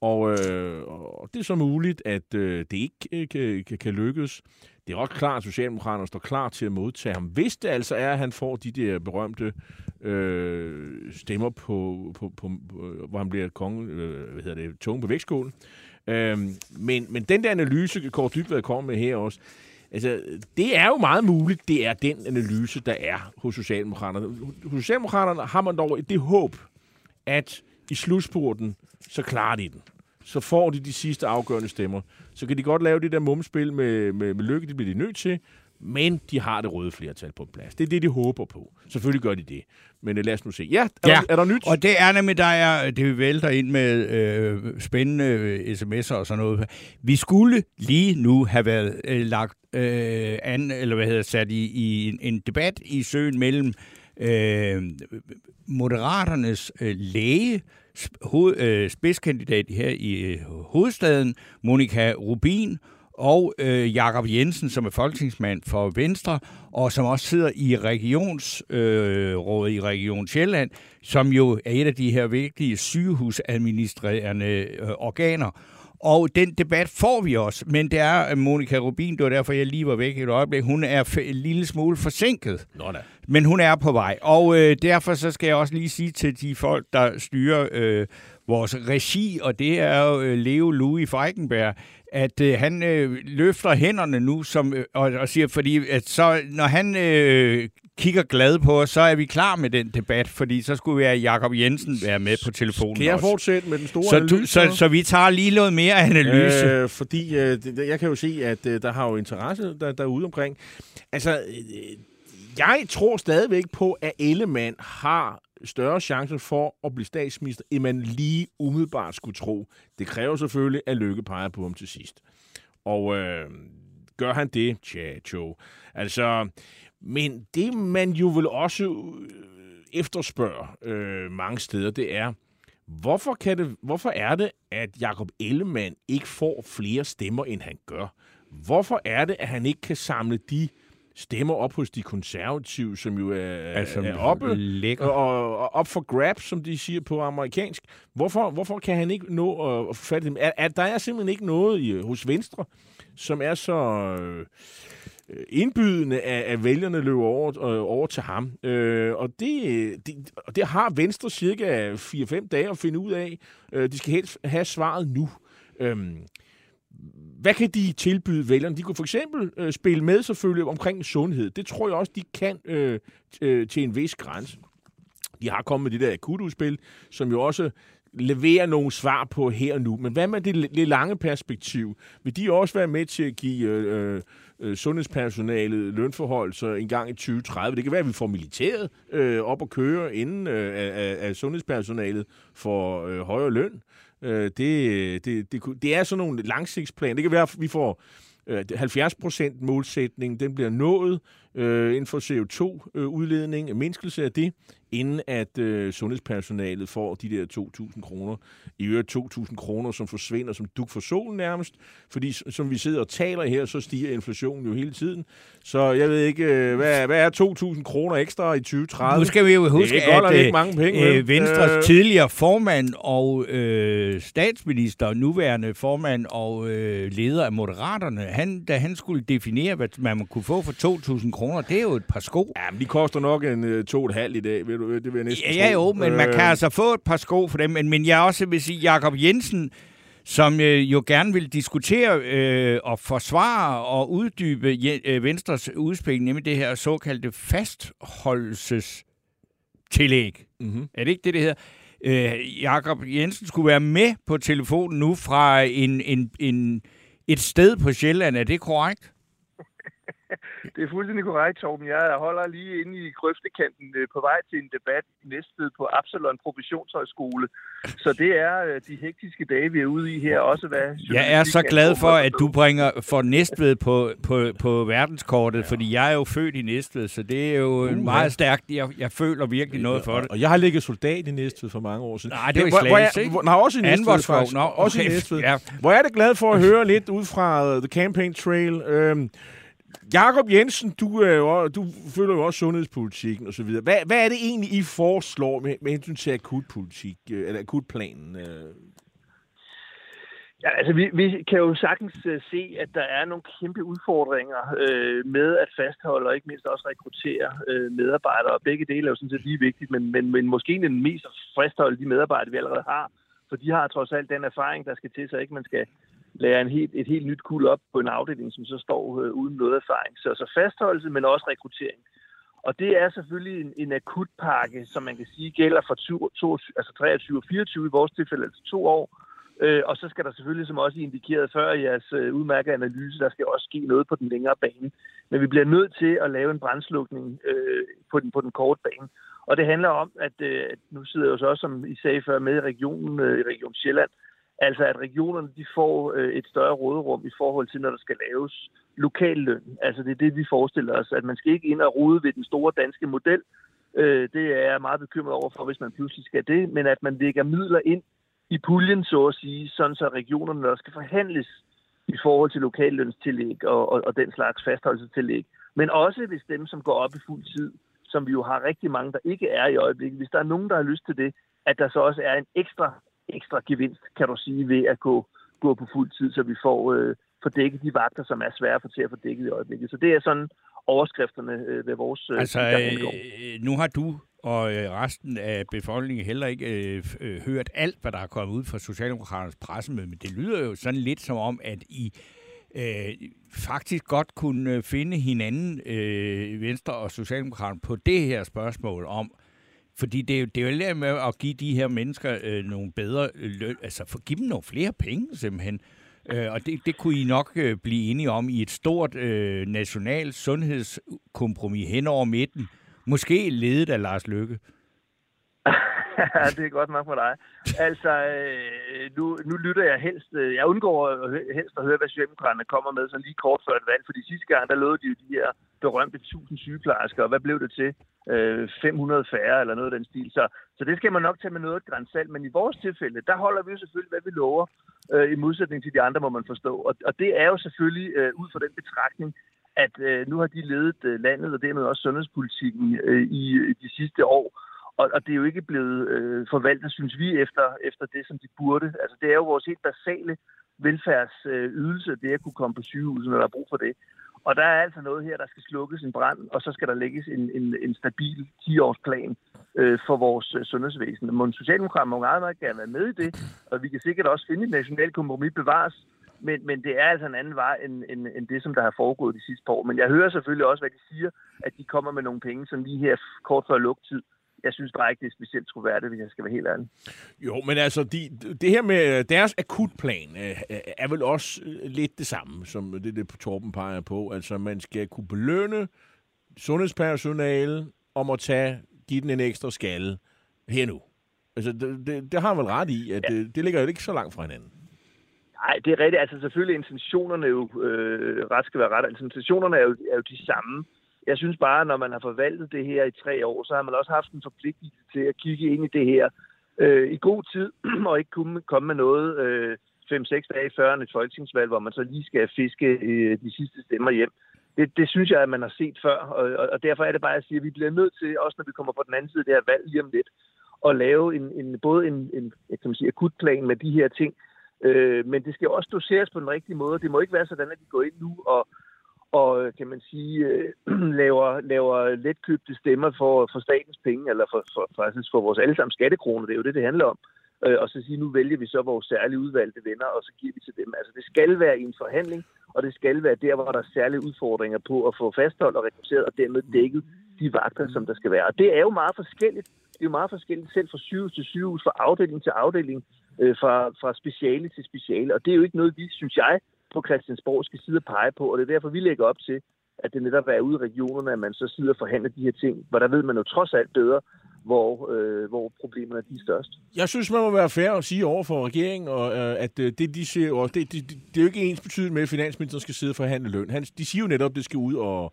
Og, øh, og det er så muligt, at øh, det ikke øh, kan, kan, kan lykkes. Det er også klart, at Socialdemokraterne står klar til at modtage ham. Hvis det altså er, at han får de der berømte øh, stemmer, på, på, på, på, hvor han bliver konge, øh, hvad hedder det, tunge på vægtskålen. Øh, men, men den der analyse, Kåre Dybvad kommer med her også, altså, det er jo meget muligt, det er den analyse, der er hos Socialdemokraterne. Hos Socialdemokraterne har man dog det håb, at i slutspurten, så klarer de den. Så får de de sidste afgørende stemmer. Så kan de godt lave det der mumspil med, med, med lykke, det bliver de nødt til, men de har det røde flertal på plads. Det er det, de håber på. Selvfølgelig gør de det. Men øh, lad os nu se. Ja, er, Ja. Der, er der nyt? Og det er nemlig, der er, det vælter ind med øh, spændende øh, sms'er og sådan noget. Vi skulle lige nu have været øh, lagt øh, an, eller hvad hedder sat i, i en, en debat i søen mellem øh, Moderaternes øh, læge, hoved, øh, spidskandidat her i øh, hovedstaden, Monika Rubin, og øh, Jakob Jensen, som er folketingsmand for Venstre, og som også sidder i regionsrådet øh, i Region Sjælland, som jo er et af de her vigtige sygehusadministrerende øh, organer. Og den debat får vi også, men det er Monika Rubin, det var derfor, jeg lige var væk et øjeblik, hun er f- en lille smule forsinket. Nå da. Men hun er på vej, og øh, derfor så skal jeg også lige sige til de folk, der styrer øh, vores regi, og det er jo øh, Leo Louis Feigenberg, at øh, han øh, løfter hænderne nu som, øh, og, og siger, fordi at så, når han øh, kigger glad på os, så er vi klar med den debat, fordi så skulle have Jakob Jensen være med på telefonen Kan jeg også. fortsætte med den store Så, analyse? du, så, så vi tager lige noget mere analyse. Øh, fordi øh, det- jeg kan jo se, at øh, der har jo interesse der, derude omkring. Altså, øh, jeg tror stadigvæk på, at Ellemann har større chance for at blive statsminister, end man lige umiddelbart skulle tro. Det kræver selvfølgelig, at Lykke peger på ham til sidst. Og øh, gør han det? Tja, tjo. Altså, men det man jo vil også øh, efterspørger øh, mange steder, det er, Hvorfor, kan det, hvorfor er det, at Jakob Ellemann ikke får flere stemmer, end han gør? Hvorfor er det, at han ikke kan samle de stemmer op hos de konservative, som jo er, altså, er oppe lækker. og, og op for grabs, som de siger på amerikansk. Hvorfor, hvorfor kan han ikke nå at, at få fat i dem? Er, er, der er simpelthen ikke noget i, hos Venstre, som er så øh, indbydende, at, at vælgerne løber over, øh, over til ham. Øh, og det, det, og det har Venstre cirka 4-5 dage at finde ud af. Øh, de skal helst have svaret nu. Øhm, hvad kan de tilbyde vælgerne? De kunne for eksempel øh, spille med selvfølgelig omkring sundhed. Det tror jeg også, de kan øh, t- øh, til en vis grænse. De har kommet med det der akutudspil, som jo også leverer nogle svar på her og nu. Men hvad med det lidt lange perspektiv? Vil de også være med til at give øh, øh, øh sundhedspersonalet lønforhold så en gang i 2030? Det kan være, at vi får militæret øh, op at køre, inden øh, af, af sundhedspersonalet får øh, højere løn. Øh, det, det, det, det er sådan nogle langsigtsplaner. Det kan være, at vi får øh, 70% målsætning, den bliver nået øh, inden for CO2-udledning, øh, mindskelse af det, inden at øh, sundhedspersonalet får de der 2.000 kroner. I øvrigt 2.000 kroner, som forsvinder som duk for solen nærmest, fordi som vi sidder og taler her, så stiger inflationen jo hele tiden. Så jeg ved ikke, øh, hvad, hvad er 2.000 kroner ekstra i 2030? Nu skal vi jo huske, det er godt, at at ikke øh, mange penge, øh, Venstres Øh. tidligere formand og øh, statsminister, nuværende formand og øh, leder af Moderaterne, han, da han skulle definere, hvad man kunne få for 2.000 kroner, det er jo et par sko. Ja, men de koster nok en øh, to og et halvt i dag, ved du, det vil jeg næsten Ja, tro. jo, men man Øh, kan altså få et par sko for dem. Men, men jeg også vil sige, Jakob Jensen, som øh, jo gerne vil diskutere øh, og forsvare og uddybe Je- øh, Venstres udspil, nemlig det her såkaldte fastholdelsestillæg. Mhm. Er det ikke det, det hedder? Øh, Jakob Jensen skulle være med på telefonen nu fra en, en, en, et sted på Sjælland. Er det korrekt? Det er fuldstændig korrekt, Torben. Jeg holder lige inde i grøftekanten øh, på vej til en debat i Næstved på Absalon Professionshøjskole. Så det er øh, de hektiske dage, vi er ude i her. Også hvad Jeg er så glad for, at du bringer for Næstved på, på, på verdenskortet, ja. fordi jeg er jo født i Næstved, så det er jo uh, meget stærkt. Jeg, jeg føler virkelig noget for det. Og jeg har ligget soldat i Næstved for mange år siden. Nej, det var i Slagelse, jeg, ikke? nej, også i Næstved, faktisk. Nå, også i okay. Næstved. Ja. Hvor er det glad for at høre lidt ud fra uh, The Campaign Trail. Øhm, Jakob Jensen, du, er jo, du følger jo også sundhedspolitikken osv. Hvad, hvad er det egentlig, I foreslår med, med hensyn til akutpolitik, øh, eller akutplanen? Øh? Ja, altså vi, vi kan jo sagtens uh, se, at der er nogle kæmpe udfordringer øh, med at fastholde og ikke mindst også rekruttere øh, medarbejdere. Og begge dele er jo sådan set lige vigtigt, men, men, men måske den mest at fastholde de medarbejdere, vi allerede har. For de har trods alt den erfaring, der skal til, så ikke man skal lærer en helt, et helt nyt kul op på en afdeling, som så står øh, uden noget erfaring. Så, så fastholdelse, men også rekruttering. Og det er selvfølgelig en, en akutpakke, som man kan sige gælder for 20, 22, altså 23 og 24 i vores tilfælde, altså to år. Øh, og så skal der selvfølgelig, som også I indikerede før i jeres øh, udmærkede analyse, der skal også ske noget på den længere bane. Men vi bliver nødt til at lave en brændslukning øh, på, den, på den korte bane. Og det handler om, at øh, nu sidder jeg jo så også, som I sagde før, med i regionen, øh, i Region Sjælland. Altså at regionerne de får øh, et større råderum i forhold til, når der skal laves lokal løn. Altså det er det, vi forestiller os, at man skal ikke ind og rode ved den store danske model. Øh, det er jeg meget bekymret over for, hvis man pludselig skal det, men at man lægger midler ind i puljen, så at sige, sådan så regionerne også skal forhandles i forhold til lokallønstillæg og, og, og den slags fastholdelsestillæg. Men også hvis dem, som går op i fuld tid, som vi jo har rigtig mange, der ikke er i øjeblikket, hvis der er nogen, der har lyst til det, at der så også er en ekstra, ekstra gevinst, kan du sige, ved at gå, gå på fuld tid, så vi får, øh, får dækket de vagter, som er svære få til at få dækket i øjeblikket. Så det er sådan overskrifterne øh, ved vores... Øh, Altså, øh, nu har du og øh, resten af befolkningen heller ikke øh, øh, hørt alt, hvad der er kommet ud fra Socialdemokraternes pressemøde, men det lyder jo sådan lidt som om, at I øh, faktisk godt kunne øh, finde hinanden, øh, Venstre og Socialdemokraterne, på det her spørgsmål om, fordi det er jo, det er jo det med at give de her mennesker øh, nogle bedre øh, løn, altså for, give dem nogle flere penge simpelthen. Øh, og det, det kunne I nok øh, blive enige om i et stort øh, national sundhedskompromis hen over midten. Måske ledet af Lars Lykke. Det er godt nok for dig. Altså, øh, nu, nu lytter jeg helst... øh, Jeg undgår helst at høre, hvad Socialdemokraterne kommer med så lige kort før et valg. Fordi sidste gang, der lovede de jo de her berømte 1000 sygeplejersker. Og hvad blev det til? Øh, 500 færre eller noget af den stil. Så, så det skal man nok tage med noget grænsalt. Men i vores tilfælde, der holder vi jo selvfølgelig, hvad vi lover. Øh, I modsætning til de andre, må man forstå. Og, og det er jo selvfølgelig øh, ud fra den betragtning, at øh, nu har de ledet øh, landet og dermed også sundhedspolitikken øh, i de sidste år. Og, og det er jo ikke blevet øh, forvaltet, synes vi, efter, efter det, som de burde. Altså, det er jo vores helt basale velfærdsydelse, øh, det at kunne komme på sygehuset, når der er brug for det. Og der er altså noget her, der skal slukkes en brand, og så skal der lægges en, en, en stabil 10-årsplan øh, for vores øh, sundhedsvæsen. Men Socialdemokraterne må meget, meget gerne være med i det, og vi kan sikkert også finde et nationalt kompromis bevares, men, men det er altså en anden vej end, end, end det, som der har foregået de sidste par år. Men jeg hører selvfølgelig også, hvad de siger, at de kommer med nogle penge, som lige her kort før lugtid. Jeg synes bare ikke, det er specielt troværdigt, hvis jeg skal være helt ærlig. Jo, men altså, de, det her med øh, deres akutplan øh, er vel også øh, lidt det samme, som det, det Torben peger på. Altså, man skal kunne belønne sundhedspersonale om at tage, give den en ekstra skalle her nu. Altså, det, det, det har han vel ret i, at ja. det, det ligger jo ikke så langt fra hinanden. Nej, det er rigtigt. Altså selvfølgelig intentionerne jo, øh, ret skal være ret, altså intentionerne er jo, er jo de samme. Jeg synes bare, når man har forvaltet det her i tre år, så har man også haft en forpligtelse til at kigge ind i det her øh, i god tid, og ikke kunne komme med noget øh, 5-6 dage før et folketingsvalg, hvor man så lige skal fiske øh, de sidste stemmer hjem. Det, det synes jeg, at man har set før, og, og, og derfor er det bare, at jeg siger, at vi bliver nødt til, også når vi kommer på den anden side af det her valg lige om lidt, at lave en, en, både en, en jeg kan man sige, akutplan med de her ting, Øh, men det skal også doseres på den rigtige måde. Det må ikke være sådan, at vi går ind nu og, og øh, kan man sige, øh, laver, laver letkøbte stemmer for, for statens penge, eller for, for, faktisk for vores allesammen skattekroner. Det er jo det, det handler om. Øh, og så sige, nu vælger vi så vores særlige udvalgte venner, og så giver vi til dem. Altså det skal være i en forhandling, og det skal være der, hvor der er særlige udfordringer på at få fastholdt og rekrutteret, og dermed dækket de vagter, som der skal være. Og det er jo meget forskelligt. Det er jo meget forskelligt selv fra sygehus til sygehus, fra afdeling til afdeling, øh, fra, fra speciale til speciale. Og det er jo ikke noget, vi, synes jeg, på Christiansborg skal sidde og pege på. Og det er derfor, vi lægger op til, at det netop er ude i regionerne, at man så sidder og forhandler de her ting. Hvor der ved man jo trods alt bedre, hvor, øh, hvor problemerne er de størst. Jeg synes, man må være fair at sige over for regeringen, og, øh, at øh, det, de siger, og det, det, det, det er jo ikke ens betydende med, at finansministeren skal sidde og forhandle løn. Han, de siger jo netop, at det skal ud, og,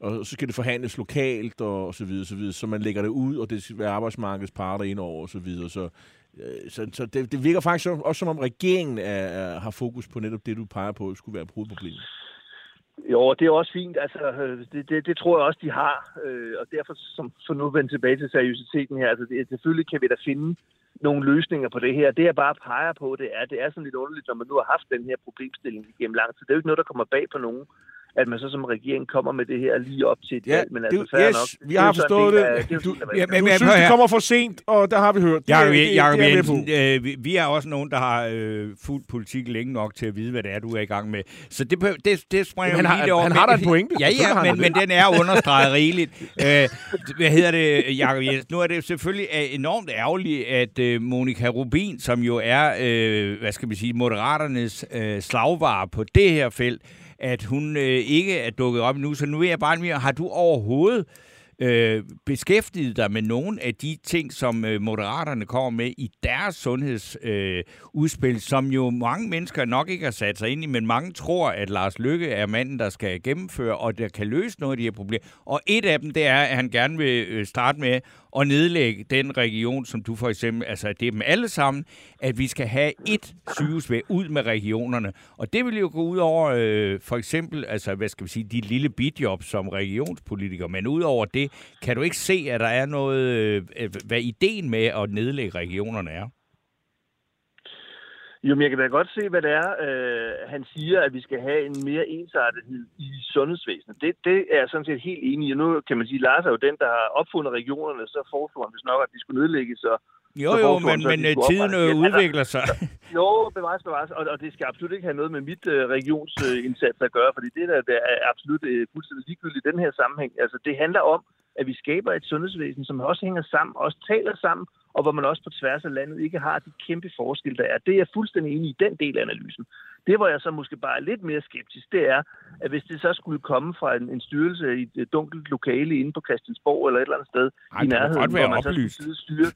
og så skal det forhandles lokalt, og, og så videre, så videre, så man lægger det ud, og det skal være arbejdsmarkedets parter ind over, og så videre. Så, Øh, så, så det, det virker faktisk også som om regeringen er, er, har fokus på netop det, du peger på, skulle være hovedproblemet. Jo, det er også fint. Altså, det, det, det tror jeg også, de har. Øh, og derfor, som, for nu vende tilbage til seriøsiteten her, altså det, selvfølgelig kan vi da finde nogle løsninger på det her. Det jeg bare peger på, det er, det er sådan lidt underligt, når man nu har haft den her problemstilling igennem lang tid. Det er jo ikke noget, der kommer bag på nogen at man så som regering kommer med det her lige op til et Ja, valg. Men altså, det, yes, nok. vi har forstået det. af- det jo Du- sådan, Ja, men- Du synes, det kommer for sent, og der har vi hørt. Det, Jacob det. Jensen, øh, vi, vi er også nogen, der har øh, fuldt politik længe nok til at vide, hvad det er, du er i gang med. Så det, det, det springer Jamen, vi han lige over. han har da en pointe. Ja, ja, men, men den er understreget rigeligt. Øh, hvad hedder det, Jacob Jensen? Nu er det selvfølgelig øh, enormt ærgerligt, at øh, Monika Rubin, som jo er, øh, hvad skal man sige, moderaternes øh, slagvare på det her felt, at hun øh, ikke er dukket op nu. Så nu er jeg bare mere, har du overhovedet øh, beskæftiget dig med nogle af de ting, som øh, moderaterne kommer med i deres sundhedsudspil, øh, udspil, som jo mange mennesker nok ikke har sat sig ind i, men mange tror, at Lars Lykke er manden, der skal gennemføre, og der kan løse nogle af de her problemer. Og et af dem, det er, at han gerne vil øh, starte med at nedlægge den region, som du for eksempel, altså det er dem alle sammen, at vi skal have et sygehusvæg ud med regionerne. Og det vil jo gå ud over øh, for eksempel, altså hvad skal vi sige, de lille bidjob som regionspolitiker, men ud over det, kan du ikke se, at der er noget, øh, øh, hvad ideen med at nedlægge regionerne er? Jo, men jeg kan da godt se, hvad det er, øh, han siger, at vi skal have en mere ensartethed i sundhedsvæsenet. Det, det er jeg sådan set helt enig i. Nu kan man sige, at Lars er jo den, der har opfundet regionerne, så foreslår han hvis nok, at de skulle nedlægges. Og, jo, jo, men, men øh, tiden oprettes øh, udvikler sig. Jo, bevares, bevares. Og, og det skal absolut ikke have noget med mit øh, regionsindsats at gøre, fordi det der, der er absolut øh, fuldstændig ligegyldigt i den her sammenhæng. Altså, det handler om, at vi skaber et sundhedsvæsen, som også hænger sammen, også taler sammen, og hvor man også på tværs af landet ikke har de kæmpe forskelle, der er. Det er jeg fuldstændig enig i, den del af analysen. Det, hvor jeg så måske bare er lidt mere skeptisk, det er, at hvis det så skulle komme fra en, en styrelse i et dunkelt lokale inde på Christiansborg eller et eller andet sted Ej, i nærheden, hvor man oplyst. så skulle styre,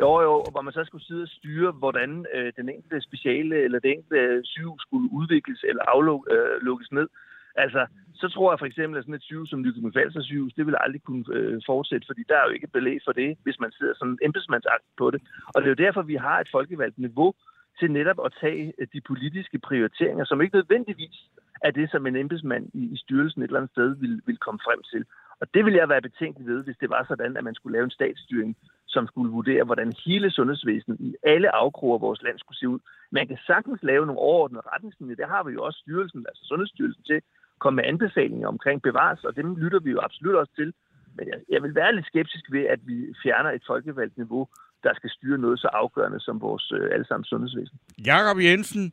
jo, jo, og hvor man så skulle sidde og styre, hvordan øh, den enkelte speciale eller den enkelte øh, sygehus skulle udvikles eller aflukkes øh, ned. Altså, så tror jeg for eksempel, at sådan et sygehus som Nykøbing Falster sygehus, det vil aldrig kunne øh, fortsætte, fordi der er jo ikke belæg for det, hvis man sidder sådan embedsmandsagt på det. Og det er jo derfor, vi har et folkevalgt niveau til netop at tage øh, de politiske prioriteringer, som ikke nødvendigvis er det, som en embedsmand i, i styrelsen et eller andet sted vil, vil komme frem til. Og det vil jeg være betænkelig ved, hvis det var sådan, at man skulle lave en statsstyring, som skulle vurdere, hvordan hele sundhedsvæsenet i alle afkroger af vores land skulle se ud. Man kan sagtens lave nogle overordnede retningslinjer. Det har vi jo også styrelsen, altså Sundhedsstyrelsen til, komme med anbefalinger omkring bevares, og dem lytter vi jo absolut også til. Men jeg, jeg vil være lidt skeptisk ved, at vi fjerner et folkevalgt niveau, der skal styre noget så afgørende som vores øh, allesammens sundhedsvæsen. Jakob Jensen,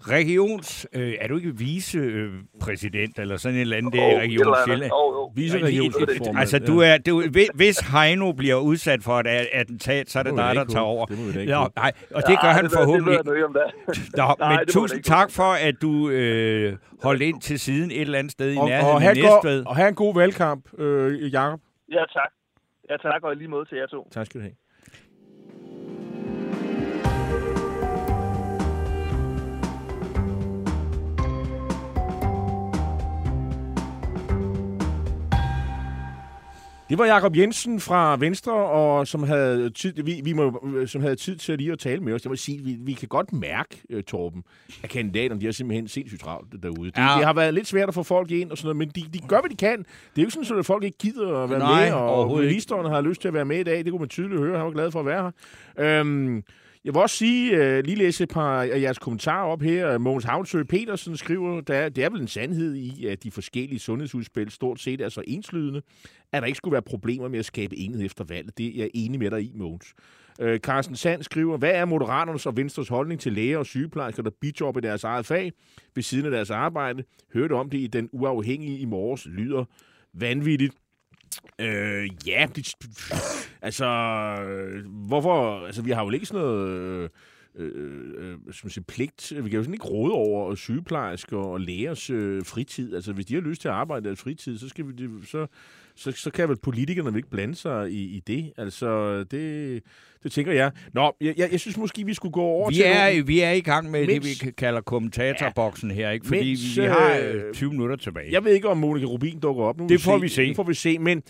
regions... Øh, er du ikke vicepræsident eller sådan en eller anden der i Region. Sjælland? Åh, jo. Viceregionsformand. Altså, du er, du, hvis- Heino bliver udsat for et attentat, så er det da dig, der tager over. Det ikke Nå, nej, og det gør Nej, han det forhåbentlig. Det om det. Nå, Nej, men det tusind det tak for, at du øh, holdt ind til siden et eller andet sted i Og, nærheden og, af have Næstved. og have en god valgkamp, øh, Jacob. Ja, tak. Ja, tak, og i lige måde til jer to. Tak skal du have. Det var Jakob Jensen fra Venstre, og som havde tid, vi, vi må, som havde tid til lige at tale med os. Jeg vil sige, vi, vi kan godt mærke, uh, Torben, at kandidaterne de har simpelthen sindssygt travlt derude. Det, Ja. det har været lidt svært at få folk ind og sådan noget, men de, de gør, hvad de kan. Det er jo ikke sådan, at folk ikke gider at være Nej, med, og ministeren har lyst til at være med i dag. Det kunne man tydeligt høre. Han var glad for at være her. Øhm, jeg vil også sige, uh, lige læse et par af jeres kommentarer op her. Mogens Havnsø Petersen skriver, der det er vel en sandhed i, at de forskellige sundhedsudspil stort set er så enslydende, at der ikke skulle være problemer med at skabe enhed efter valget. Det er jeg enig med dig i, Mogens. Øh, Carsten Sand skriver, hvad er Moderaternes og Venstres holdning til læger og sygeplejersker, der bijobber i deres eget fag ved siden af deres arbejde? Hørte om det i Den Uafhængige i morges. Lyder vanvittigt. Øh, ja, det, altså, hvorfor, altså, vi har jo ikke sådan noget, øh, øh, øh, som siger, pligt, vi kan jo sådan ikke råde over sygeplejersker og lægers øh, fritid, altså, hvis de har lyst til at arbejde i deres fritid, så skal vi, så, så, så kan vel politikerne vel ikke blande sig i, i det, altså, det, det tænker jeg. Nå, jeg, jeg, jeg synes måske, vi skulle gå over Vi til er, nogle- vi er i gang med Mens- det, vi kalder kommentatorboksen her, ikke? Fordi Mens, vi, har øh, øh, 20 minutter tilbage. Jeg ved ikke, om Monika Rubin dukker op. Nu Det får vi se. Det får vi se, men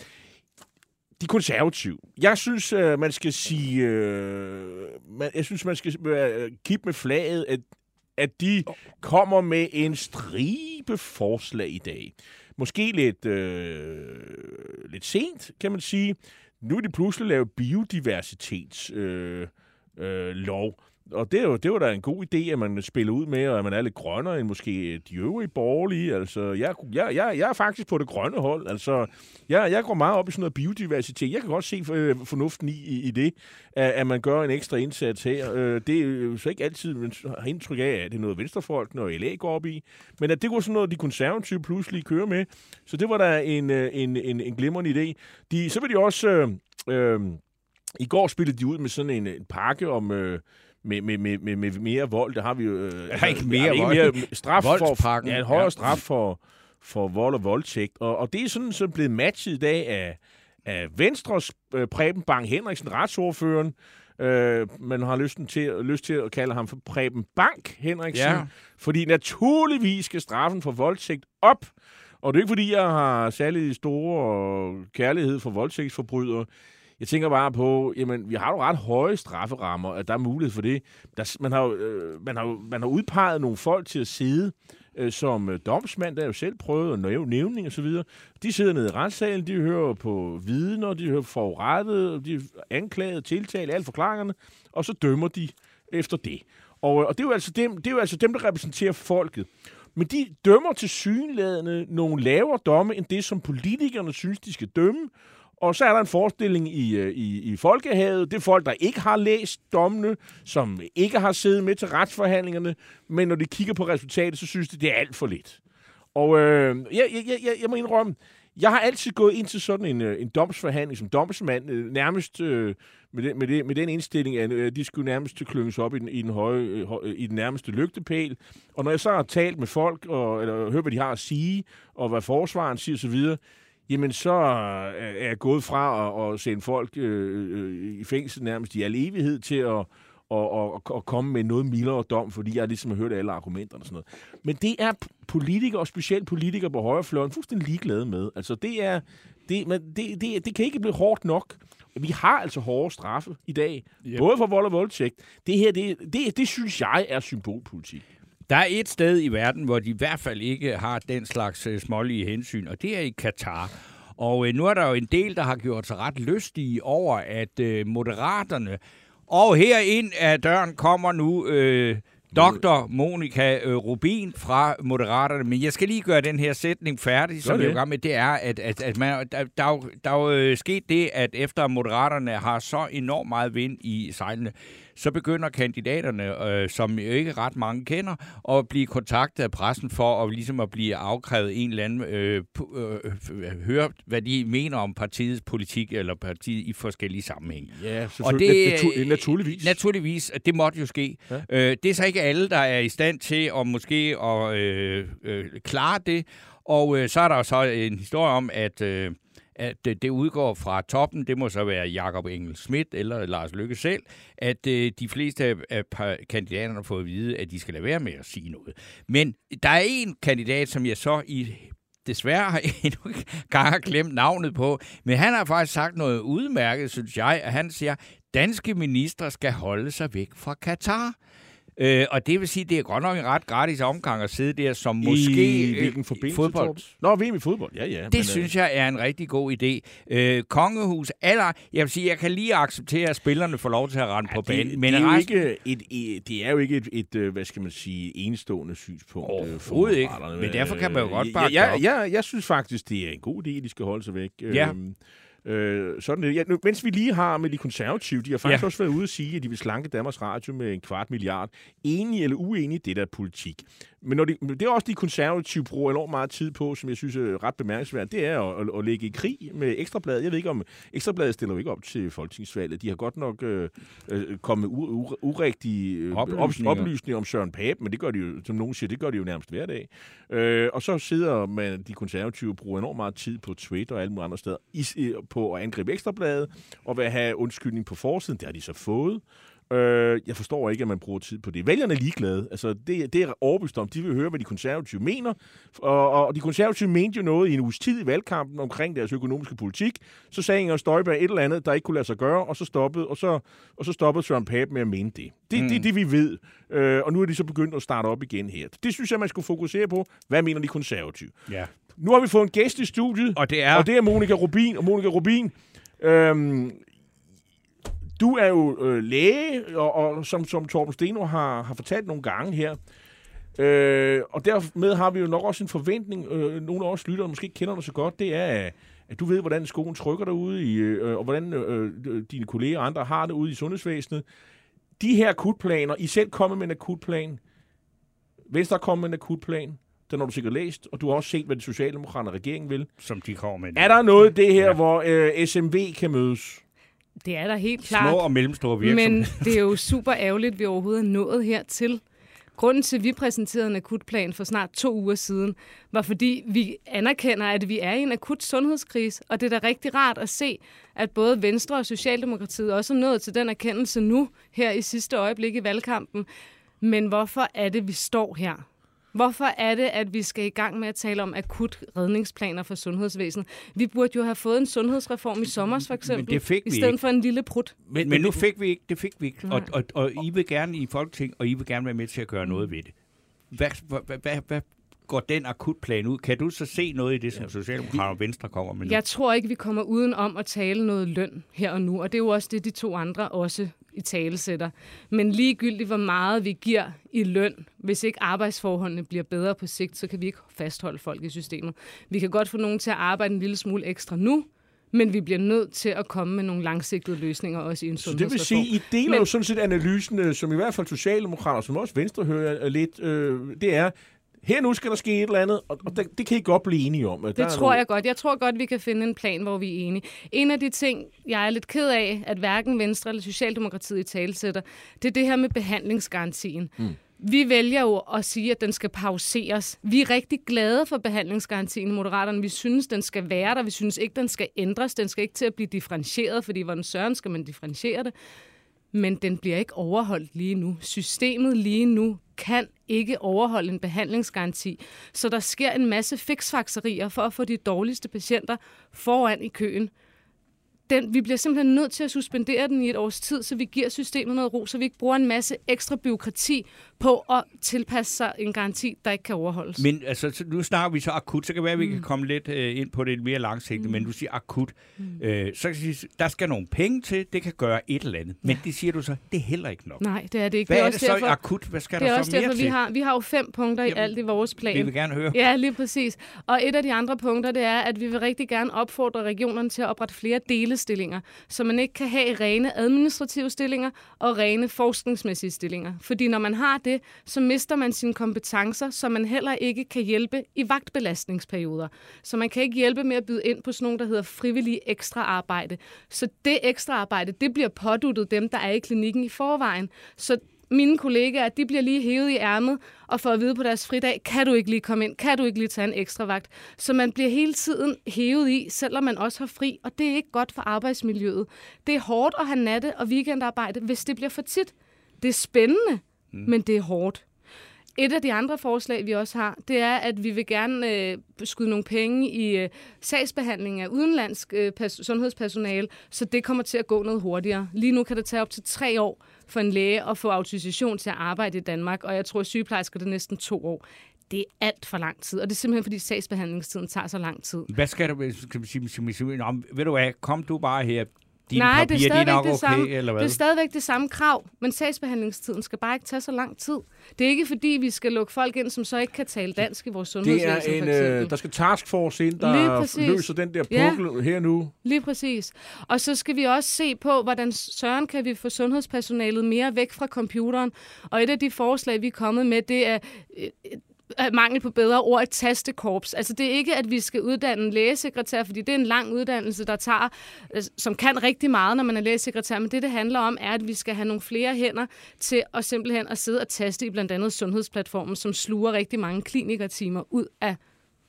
de konservative. Jeg synes, øh, man skal sige... Øh, man, jeg synes, man skal øh, kippe med flaget, at, at de kommer med en stribe forslag i dag. Måske lidt, øh, lidt sent, kan man sige. Nu er de pludselig lavet biodiversitets... Øh, øh, lov. Og det, er jo, det var da en god idé, at man spiller ud med, og at man er lidt grønnere end måske de øvrige borgerlige. Altså, jeg, jeg, jeg, jeg er faktisk på det grønne hold. Altså, jeg, jeg går meget op i sådan noget biodiversitet. Jeg kan godt se øh, fornuften i, i, i det, at, at man gør en ekstra indsats her. Øh, det er jo så ikke altid, man har indtryk af, at det er noget venstrefolk, når LA går op i. Men at det var sådan noget, de konservative pludselig kører med. Så det var da en, øh, en, en, en glimrende idé. De, så vil de også... Øh, øh, i går spillede de ud med sådan en, en pakke om... Øh, med, med, med, med, med mere vold, der har vi jo... Øh, Ja, ikke mere ikke vold. mere straf for, ja, en højere Ja. straf for, for vold og voldtægt. Og, og det er sådan så blevet matchet i dag af, af Venstres øh, Preben Bang Henriksen, retsordføreren. Øh, man har lysten til, lyst til at kalde ham for Preben Bank Henriksen. Ja. Fordi naturligvis skal straffen for voldtægt op. Og det er ikke, fordi jeg har særlig store kærlighed for voldtægtsforbrydere. Jeg tænker bare på, jamen, vi har jo ret høje strafferammer, at der er mulighed for det. Der, man, har, jo, øh, man, har, jo- man har udpeget nogle folk til at sidde øh, som øh, domsmand, der er jo selv prøvet at nævne nævning og så videre. De sidder nede i retssalen, de hører på vidner, de hører forurettet, de anklaget, tiltalt, alle forklaringerne, og så dømmer de efter det. Og, øh, og det, er jo altså dem, det er jo altså dem, der repræsenterer folket. Men de dømmer til synlædende nogle lavere domme, end det, som politikerne synes, de skal dømme. Og så er der en forestilling i, øh, i, i folkehavet. Det er folk, der ikke har læst dommene, som ikke har siddet med til retsforhandlingerne, men når de kigger på resultatet, så synes de, det er alt for lidt. Og øh, jeg, jeg, jeg, jeg må indrømme, jeg har altid gået ind til sådan en, øh, en domsforhandling som domsmand, øh, nærmest øh, med, den, med, det, med den indstilling, at øh, de skulle nærmest klynges op i den, i, den høje, øh, i den nærmeste lygtepæl. Og når jeg så har talt med folk, og, eller hørt, hvad de har at sige, og hvad forsvaren siger osv., jamen så er er jeg gået fra at, at sende folk øh, øh, i fængsel nærmest i al evighed til at og, og, og komme med noget mildere dom, fordi jeg ligesom har hørt alle argumenterne og sådan noget. Men det er politikere, og specielt politikere på højrefløjen, fuldstændig ligeglade med. Altså det er, det, men det, det, det kan ikke blive hårdt nok. Vi har altså hårde straffe i dag, yep. både for vold og voldtægt. Det her, det, det, det synes jeg er symbolpolitik. Der er et sted i verden, hvor de i hvert fald ikke har den slags øh, smålige hensyn, og det er i Katar. Og øh, nu er der jo en del, der har gjort sig ret lystige over, at øh, moderaterne... Og her ind af døren kommer nu øh, Dr. Monika øh, Rubin fra Moderaterne. Men jeg skal lige gøre den her sætning færdig, som jeg er med. Det er, at, at, at man, der, der, er der er jo øh, sket det, at efter Moderaterne har så enormt meget vind i sejlene, så begynder kandidaterne, øh, som jo ikke ret mange kender, at blive kontaktet af pressen for at, ligesom at blive afkrævet en eller anden, øh, øh, øh, høre, hvad de mener om partiets politik eller partiet i forskellige sammenhænge. Ja, Og det, Natu- naturligvis. Naturligvis. Det måtte jo ske. Ja. Ja. Øh, det er så ikke alle, der er i stand til at måske at øh, øh, klare det. Og øh, så er der jo så en historie om, at, øh, at øh, det, udgår fra toppen. Det må så være Jakob Engel Schmidt eller Lars Lykke selv, at øh, de fleste af, par- kandidaterne har fået at vide, at de skal lade være med at sige noget. Men der er en kandidat, som jeg så i desværre har endnu ikke gang har glemt navnet på, men han har faktisk sagt noget udmærket, synes jeg, at han siger, danske ministre skal holde sig væk fra Katar. Øh, og det vil sige, det er godt nok en ret gratis omgang at sidde der som måske I øh, hvilken forbindelse, fodbold. Torben? Nå, VM i fodbold. Ja, ja. Det synes jeg er en rigtig god idé. Øh, kongehus, eller jeg vil sige, jeg kan lige acceptere, at spillerne får lov til at rende på banen. det, Men det, er resten, ikke et, et, det er jo ikke et, et, øh, hvad skal man sige, enestående synspunkt. øh, for Overhovedet ikke. Men derfor kan man jo godt Øh, bakke jeg, det op. jeg, synes faktisk, det er en god idé, de skal holde sig væk. Ja. Øhm, Øh, sådan det. Ja, nu, mens vi lige har med de konservative, de har faktisk Ja. også været ude at sige, at de vil slanke Danmarks Radio med en kvart milliard. Enige eller uenige, det der er politik. Men når de, det er også de konservative bruger enormt meget tid på, som jeg synes er ret bemærkelsesværdigt, det er at, at, at lægge i krig med Ekstrabladet. Jeg ved ikke om, Ekstrabladet stiller jo ikke op til folketingsvalget. De har godt nok øh, øh, kommet u, u, urigtige øh, Oplysninger. oplysninger. oplysninger om Søren Pape, men det gør de jo, som nogen siger, det gør de jo nærmest hver dag. Øh, og så sidder man, de konservative bruger enormt meget tid på Twitter og alle mulige andre steder i, i- på at angribe Ekstrabladet og vil have undskyldning på forsiden. Det har de så fået. Øh, jeg forstår ikke, at man bruger tid på det. Vælgerne er ligeglade. Altså, det, det er overbevist om. De vil høre, hvad de konservative mener. Og, og de konservative mente jo noget i en uges tid i valgkampen omkring deres økonomiske politik. Så sagde Inger Støjberg et eller andet, der ikke kunne lade sig gøre, og så stoppede, og så, og så stoppede Søren Pape med at mene det. Det, mm. det er det, vi ved. Øh, og nu er de så begyndt at starte op igen her. Det synes jeg, man skulle fokusere på. Hvad mener de konservative? Ja. Nu har vi fået en gæst i studiet, Og det er... og det er Monika Rubin. Og Monika Rubin, øhm, du er jo øh, læge, og, og som, som Torben Steno har, har fortalt nogle gange her. Øh, og dermed har vi jo nok også en forventning, øh, nogle af os lyttere måske ikke kender dig så godt, det er, at du ved, hvordan skoen trykker derude, i, øh, og hvordan øh, øh, dine kolleger og andre har det ude i sundhedsvæsenet. De her akutplaner, I selv kommer med en akutplan, Venstre er kommet med en akutplan, den har du sikkert læst, og du har også set, hvad den socialdemokraterne regeringen vil. som de kommer med. Er der noget i det her, ja. hvor øh, SMV kan mødes? Det er der helt klart. Små og mellemstore virksomheder. Men det er jo super ærgerligt, at vi overhovedet er nået hertil. Grunden til, at vi præsenterede en akutplan for snart to uger siden, var fordi vi anerkender, at vi er i en akut sundhedskrise, og det er da rigtig rart at se, at både Venstre og Socialdemokratiet også er nået til den erkendelse nu, her i sidste øjeblik i valgkampen. Men hvorfor er det, vi står her? Hvorfor er det, at vi skal i gang med at tale om akut redningsplaner for sundhedsvæsenet? Vi burde jo have fået en sundhedsreform i sommer, for eksempel, det fik i stedet ikke. for en lille prut. Men, men nu fik vi ikke, det fik vi ikke. Og, og, og I vil gerne i Folketing, og I vil gerne være med til at gøre noget ved det. Hvad, hvad, hvad, hvad går den akutplan ud? Kan du så se noget i det, som Socialdemokraterne og Venstre kommer med nu? Jeg tror ikke, vi kommer uden om at tale noget løn her og nu, og det er jo også det, de to andre også i talesætter. Men ligegyldigt, hvor meget vi giver i løn, hvis ikke arbejdsforholdene bliver bedre på sigt, så kan vi ikke fastholde folk i systemet. Vi kan godt få nogen til at arbejde en lille smule ekstra nu, men vi bliver nødt til at komme med nogle langsigtede løsninger også i en Så det vil sige, I deler men, jo sådan set analysen, øh, som i hvert fald Socialdemokrater, som også Venstre hører lidt, øh, det er, her nu skal der ske et eller andet, og, og det, det kan I godt blive enige om. Det tror noget... jeg godt. Jeg tror godt, vi kan finde en plan, hvor vi er enige. En af de ting, jeg er lidt ked af, at hverken Venstre eller Socialdemokratiet i talesætter, det er det her med behandlingsgarantien. Mm. Vi vælger jo at sige, at den skal pauseres. Vi er rigtig glade for behandlingsgarantien i Moderaterne. Vi synes, den skal være der. Vi synes ikke, den skal ændres. Den skal ikke til at blive differentieret, fordi hvordan søren skal man differentiere det? Men den bliver ikke overholdt lige nu. Systemet lige nu kan ikke overholde en behandlingsgaranti. Så der sker en masse fiksfakserier for at få de dårligste patienter foran i køen den, vi bliver simpelthen nødt til at suspendere den i et års tid, så vi giver systemet noget ro, så vi ikke bruger en masse ekstra byråkrati på at tilpasse sig en garanti, der ikke kan overholdes. Men altså, nu snakker vi så akut, så kan det være, at vi mm. kan komme lidt øh, ind på det mere langsigtet, mm. men du siger akut. Mm. Øh, så kan sige, der skal nogle penge til, det kan gøre et eller andet. Men ja. det siger du så, det er heller ikke nok. Nej, det er det ikke. Hvad det er, er det så derfor, akut? Hvad skal det er der også så mere derfor, til? Vi har, vi har jo fem punkter Jamen, i alt i vores plan. Det vil gerne høre. Ja, lige præcis. Og et af de andre punkter, det er, at vi vil rigtig gerne opfordre regionerne til at oprette flere delestillinger, så man ikke kan have rene administrative stillinger og rene forskningsmæssige stillinger. Fordi når man har det, så mister man sine kompetencer, så man heller ikke kan hjælpe i vagtbelastningsperioder. Så man kan ikke hjælpe med at byde ind på sådan nogle, der hedder frivillige ekstra arbejde. Så det ekstra arbejde, det bliver påduttet dem, der er i klinikken i forvejen. Så mine kollegaer, de bliver lige hævet i ærmet og får at vide på deres fridag, kan du ikke lige komme ind, kan du ikke lige tage en ekstra vagt. Så man bliver hele tiden hævet i, selvom man også har fri, og det er ikke godt for arbejdsmiljøet. Det er hårdt at have natte- og weekendarbejde, hvis det bliver for tit. Det er spændende, mm. men det er hårdt. Et af de andre forslag, vi også har, det er, at vi vil gerne øh, skyde nogle penge i øh, sagsbehandling af udenlandsk øh, sundhedspersonale, så det kommer til at gå noget hurtigere. Lige nu kan det tage op til tre år for en læge at få autorisation til at arbejde i Danmark, og jeg tror, at sygeplejersker det er næsten to år. Det er alt for lang tid, og det er simpelthen, fordi sagsbehandlingstiden tager så lang tid. Hvad skal du skal sige? sige Nå, ved du hvad, kom du bare her, dine Nej, papirer, det er stadigvæk de er nok det samme. eller hvad? Det er stadigvæk det samme krav, men sagsbehandlingstiden skal bare ikke tage så lang tid. Det er ikke fordi, vi skal lukke folk ind, som så ikke kan tale dansk i vores Det sundhedsvæsen, er en, øh, der skal taskforce ind, der løser den der Ja. pukkel her nu. Lige præcis. Og så skal vi også se på, hvordan søren kan vi få sundhedspersonalet mere væk fra computeren. Og et af de forslag, vi er kommet med, det er øh, mangel på bedre ord, et tastekorps. Altså det er ikke, at vi skal uddanne en lægesekretær, fordi det er en lang uddannelse, der tager, altså, som kan rigtig meget, når man er lægesekretær, men det, det handler om, er, at vi skal have nogle flere hænder til at simpelthen at sidde og taste i blandt andet sundhedsplatformen, som sluger rigtig mange klinikertimer ud af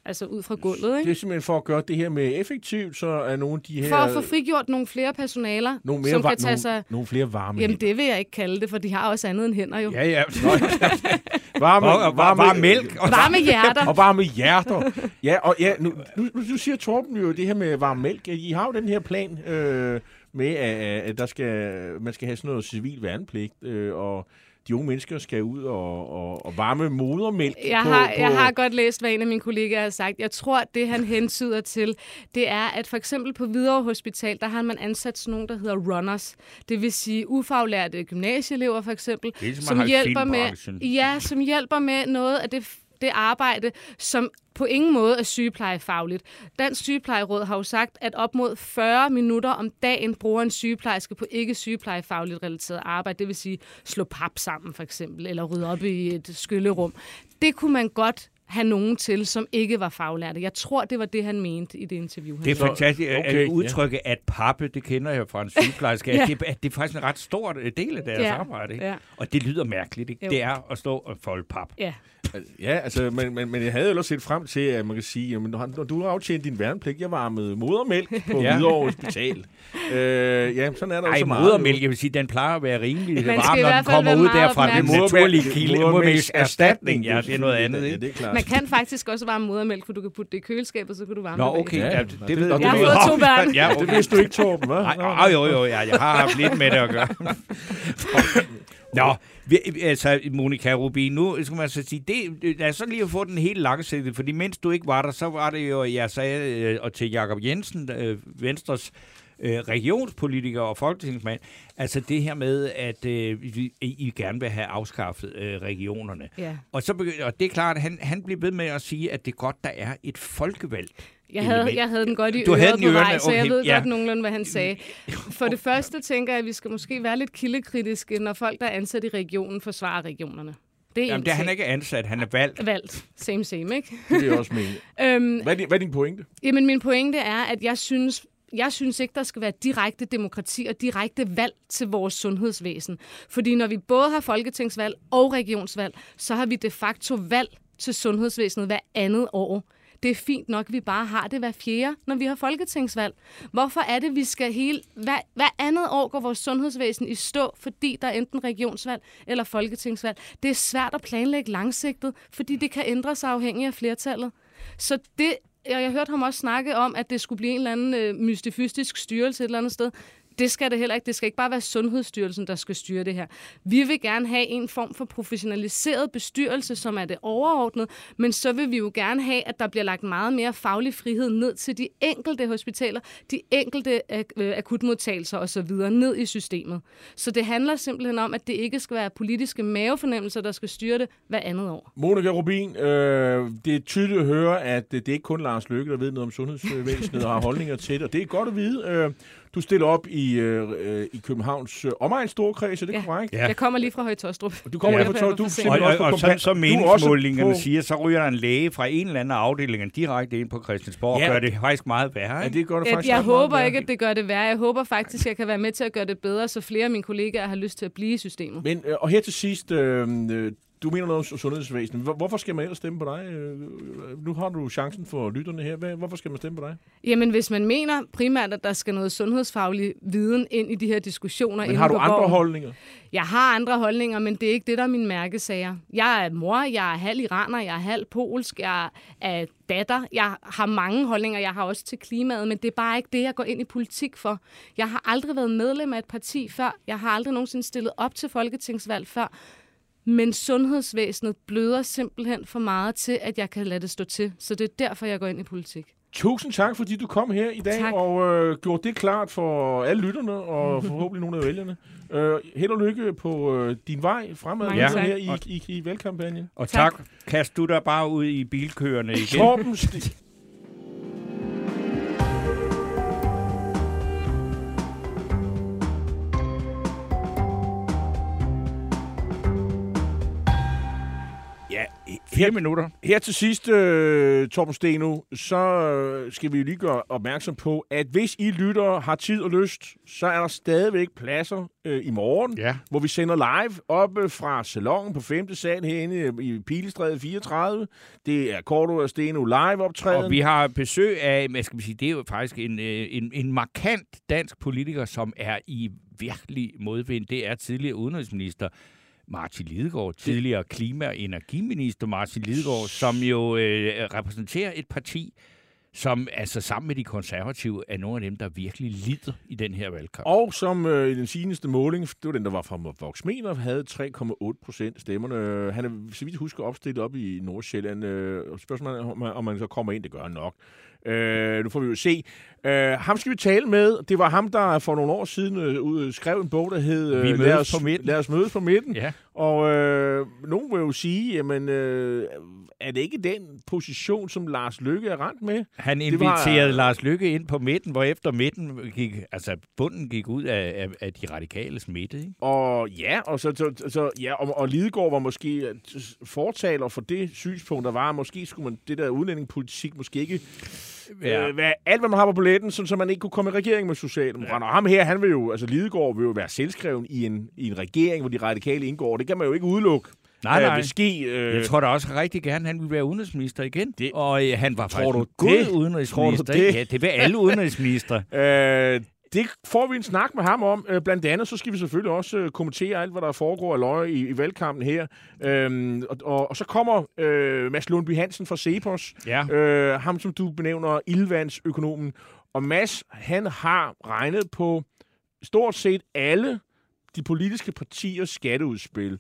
altså ud fra gulvet, Det ikke? er simpelthen for at gøre det her med effektivt, så er nogle af de her... For at få frigjort nogle flere personaler, nogle, mere som var- kan tage nogle, sig... nogle flere varme Jamen, det vil jeg ikke kalde det, for de har også andet end hænder jo. Ja, ja. Varme, Og, og, varme, varme mælk. Og, Varme hjerter. Og varme hjerter. Ja, og ja, nu, nu, nu siger Torben jo det her med varm mælk. I har jo den her plan øh, med, at, at der skal, man skal have sådan noget civil værnepligt, øh, og de unge mennesker skal ud og, og, og varme modermælk Jeg på, har, på, jeg har godt læst, hvad en af mine kollegaer har sagt. Jeg tror, det han hensyder til, det er, at for eksempel på Hvidovre Hospital, der har man ansat sådan nogle, der hedder runners. Det vil sige ufaglærte gymnasieelever for eksempel, er som hjælper med, ja, som hjælper med noget af det, det arbejde, som på ingen måde er sygeplejefagligt. Dansk Sygeplejeråd har jo sagt, at op mod 40 minutter om dagen bruger en sygeplejerske på ikke sygeplejefagligt relateret arbejde. Det vil sige slå pap sammen for eksempel, eller rydde op i et skyllerum. Det kunne man godt have nogen til, som ikke var faglærte. Jeg tror, det var det, han mente i det interview. Han Det er fantastisk. okay, at udtrykke, at pappe, det kender jeg fra en sygeplejerske, Ja. at, det, at det er faktisk en ret stor del af deres Ja, arbejde. Ikke? ja. Og det lyder mærkeligt. Ikke? Jo. Det er at stå og folde pap. Ja. Ja, altså, men, men, men jeg havde jo ellers set frem til, at man kan sige, jamen, når, når du har aftjent din værnepligt, jeg varmede modermælk på Ja. Hvidovre Hospital. øh, ja, sådan er der jo Ej, så meget. modermælk, jeg vil sige, den plejer at være rimelig varm, når den kommer ud derfra. Den opmærksom. naturlige Modermælk- kilde, modermælks modermælkserstatning. Ja, det er noget andet, Ja, det er klart. Man kan faktisk også varme modermælk, for du kan putte det i køleskabet, så kan du varme Nå, det okay. bagefter. Ja, det, det- det ved jeg. du Jeg har fået to børn. Ja, Det vidste du ikke, Torben, hva'? Nej, jo, jo, ja, jeg har haft lidt med det at gøre. Nå, vi, altså Monika Rubin, nu skal man så sige, det, øh, lad os så lige få den helt langsigtet, fordi mens du ikke var der, så var det jo, jeg sagde, øh, og til Jakob Jensen, øh, Venstres øh, regionspolitiker og folketingsmand. Altså det her med, at øh, I, I gerne vil have afskaffet øh, regionerne. Ja. Og, så begy- og det er klart, at han, han bliver ved med at sige, at det er godt, der er et folkevalg. Jeg havde, element. jeg havde den godt i Du havde øret den i på vej, ørerne, så jeg okay, ved ja. godt nogenlunde, hvad han sagde. For det første tænker jeg, at vi skal måske være lidt kildekritiske, når folk, der er ansat i regionen, forsvarer regionerne. Det er Jamen, en det er han ikke ansat, han er valgt. valgt. Same, same, ikke? Det vil jeg også mene. Øhm, Hvad er, din, hvad er din pointe? Jamen, min pointe er, at jeg synes, jeg synes ikke, der skal være direkte demokrati og direkte valg til vores sundhedsvæsen. Fordi når vi både har folketingsvalg og regionsvalg, så har vi de facto valg til sundhedsvæsenet hver andet år. Det er fint nok, at vi bare har det hver fjerde, når vi har folketingsvalg. Hvorfor er det, vi skal hele... Hver, hver andet år går vores sundhedsvæsen i stå, fordi der er enten regionsvalg eller folketingsvalg. Det er svært at planlægge langsigtet, fordi det kan ændre sig afhængig af flertallet. Så det, jeg, jeg hørte ham også snakke om, at det skulle blive en eller anden øh, mystifystisk styrelse et eller andet sted. Det skal det heller ikke. Det skal ikke bare være Sundhedsstyrelsen, der skal styre det her. Vi vil gerne have en form for professionaliseret bestyrelse, som er det overordnede, men så vil vi jo gerne have, at der bliver lagt meget mere faglig frihed ned til de enkelte hospitaler, de enkelte ak- øh, akutmodtagelser osv. ned i systemet. Så det handler simpelthen om, at det ikke skal være politiske mavefornemmelser, der skal styre det hver andet år. Monika Rubin, øh, det er tydeligt at høre, at det er ikke kun Lars Løkke, der ved noget om sundhedsvæsenet og har holdninger til det, og det er godt at vide. Øh, du stiller op i, øh, øh, i Københavns øh, omegns storkreds, er det Ja. korrekt? Ja. Jeg kommer lige fra Højtostrup. Og Du kommer Ja. ja. fra, du er Og, simpelthen og, også på og så, så er meningsmålingerne på- siger, så ryger der en læge fra en eller anden afdeling direkte ind på Christiansborg Ja. og gør det faktisk meget værre. Ja, Ikke? det gør det Jeg, faktisk jeg håber ikke, at det gør det værre. Jeg håber faktisk, at jeg kan være med til at gøre det bedre, så flere af mine kollegaer har lyst til at blive i systemet. Men, øh, og her til sidst, øh, øh, du mener noget om sundhedsvæsenet. Hvor- Hvorfor skal man ellers stemme på dig? Øh, nu har du chancen for lytterne her. Hvorfor skal man stemme på dig? Jamen, hvis man mener primært, at der skal noget sundhedsfaglig viden ind i de her diskussioner Men har du andre gården. holdninger? Jeg har andre holdninger, men det er ikke det, der er mine mærkesager. Jeg er mor, jeg er halv iraner, jeg er halv polsk, jeg er datter. Jeg har mange holdninger, jeg har også til klimaet, men det er bare ikke det, jeg går ind i politik for. Jeg har aldrig været medlem af et parti før. Jeg har aldrig nogensinde stillet op til folketingsvalg før. Men sundhedsvæsenet bløder simpelthen for meget til, at jeg kan lade det stå til. Så det er derfor, jeg går ind i politik. Tusind tak, fordi du kom her i dag Tak. og øh, gjorde det klart for alle lytterne og forhåbentlig nogle af vælgerne. Øh, held og lykke på øh, din vej fremad Mange ja. her i, i, i valgkampagnen. Og Tak. tak. Kast du dig bare ud i bilkøerne igen. Torben Fire minutter. Her til sidst, øh, Torben Steno, så øh, skal vi lige gøre opmærksom på, at hvis I lytter har tid og lyst, så er der stadigvæk pladser øh, i morgen, Ja. hvor vi sender live op øh, fra salongen på 5. sal herinde i Pilestræde 34. Det er Korto og Steno live optræden. Og vi har besøg af, hvad skal man sige, det er jo faktisk en, øh, en, en markant dansk politiker, som er i virkelig modvind. Det er tidligere udenrigsminister Martin Lidegaard, tidligere klima- og energiminister Martin Lidegaard, som jo øh, repræsenterer et parti, som altså sammen med de konservative er nogle af dem, der virkelig lider i den her valgkamp. Og som øh, i den seneste måling, det var den, der var fra Voxmener, havde 3,8 procent stemmerne. Han er, så vidt jeg husker, opstillet op i Nordsjælland. Øh, spørgsmålet om, om man så kommer ind, det gør han nok. Øh, nu får vi jo se. Øh, ham skal vi tale med. Det var ham, der for nogle år siden øh, ud- skrev en bog, der hed øh, Vi mødes lad, os, på midten. lad os mødes på midten. Ja. Og øh, nogen vil jo sige, jamen, øh, er det ikke den position, som Lars Lykke er rent med? Han Det var- inviterede Lars Lykke ind på midten, hvor efter midten gik, altså bunden gik ud af, af, af de radikales midte. Ikke? Og ja, og, så, så, så, ja, og, og Lidegaard var måske øh, fortaler for det synspunkt, der var, måske skulle man det der udlændingepolitik måske ikke ja. øh, være alt, hvad man har på balletten, sådan, så man ikke kunne komme i regering med Socialdemokraterne. Ja. Og ham her, han vil jo, altså Lidegaard vil jo være selvskreven i en, i en regering, hvor de radikale indgår. Det kan man jo ikke udelukke. Nej, øh, nej. Vil ske, øh, Jeg tror da også rigtig gerne, han ville være udenrigsminister igen. Det- og øh, han var Tror faktisk du god det? udenrigsminister. Tror du det? Ja, det vil alle udenrigsministre. Øh, det får vi en snak med ham om. Øh, blandt andet så skal vi selvfølgelig også øh, kommentere alt, hvad der foregår af løje i, i valgkampen her. Øhm, og, og, og så kommer øh, Mads Lundby Hansen fra Cepos. Ja. Øh, ham, som du benævner, ildvandsøkonomen. Og Mads, han har regnet på stort set alle de politiske partiers skatteudspil.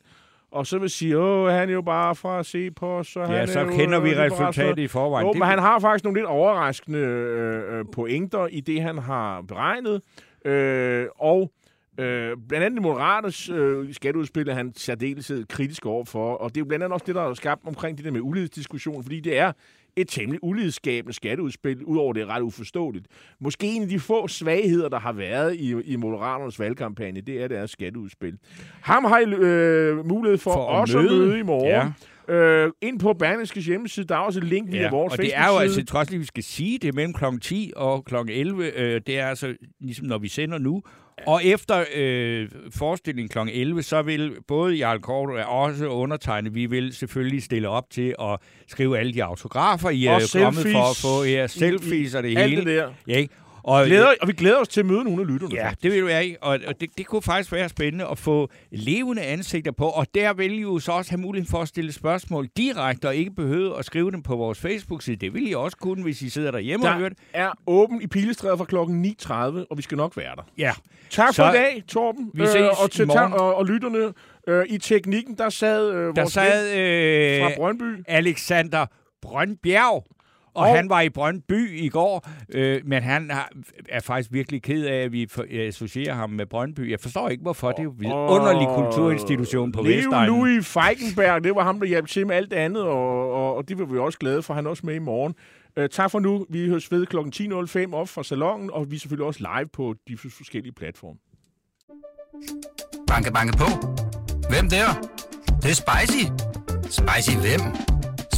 Og så vil sige, åh, han er jo bare fra at se på os. Så Ja, han så er jo, kender vi øh, liberal." resultatet i forvejen. Jo, Det- men han har faktisk nogle lidt overraskende øh, øh, pointer i det, han har beregnet. Øh, og øh, blandt andet Moderaternes øh, skatteudspil er han særdeleshed kritisk overfor. Og det er jo blandt andet også det, der er skabt omkring det der med ulighedsdiskussion, fordi det er et temmelig ulighedsskabende skatteudspil, udover det er ret uforståeligt. Måske en af de få svagheder, der har været i, i Moderaternes valgkampagne, det er deres skatteudspil. Ham har I øh, mulighed for, For for at også møde. at møde i morgen. Ja. Øh, ind på Berlingskes hjemmeside, der er også et link via Ja, vores og det er jo altså, også lige, vi skal sige, det er mellem kl. 10 og kl. 11. Øh, det er altså ligesom, når vi sender nu. Og efter øh, forestillingen kl. 11, så vil både Jarl Kort og også undertegne, vi vil selvfølgelig stille op til at skrive alle de autografer, I er Og kommet for at selfies. få ja, selfies og det Alt hele. det der. Ja, ikke? Og, Glæder, og vi glæder os til at møde nogle af lytterne. Ja, faktisk. det vil være, ikke? og, og det, det kunne faktisk være spændende at få levende ansigter på, og der vil I jo så også have mulighed for at stille spørgsmål direkte, og ikke behøve at skrive dem på vores Facebook-side. Det vil I også kunne, hvis I sidder derhjemme og hører Der det. er åben i Pilestrædet fra klokken 9.30, og vi skal nok være der. Ja, Tak for Så i dag, Torben. vi ses og, til morgen. og, og lytterne øh, i teknikken, der sad øh, der vores sad ven fra øh, Brøndby. Alexander Brøndbjerg, og, han var i Brøndby i går, øh, men han har, er faktisk virkelig ked af, at vi for, associerer ham med Brøndby. Jeg forstår ikke, hvorfor. Det er jo en underlig kulturinstitution på Leo Vestegnen. Louis Feigenberg, det var ham, der hjalp til med alt det andet, og, og, og det var vi også glade for. Han er også med i morgen. Uh, tak for nu. Vi høres ved kl. 10.05 op fra salongen, og vi er selvfølgelig også live på de forskellige platforme. Banke, banke på. Hvem der? Det, det er spicy. Spicy hvem?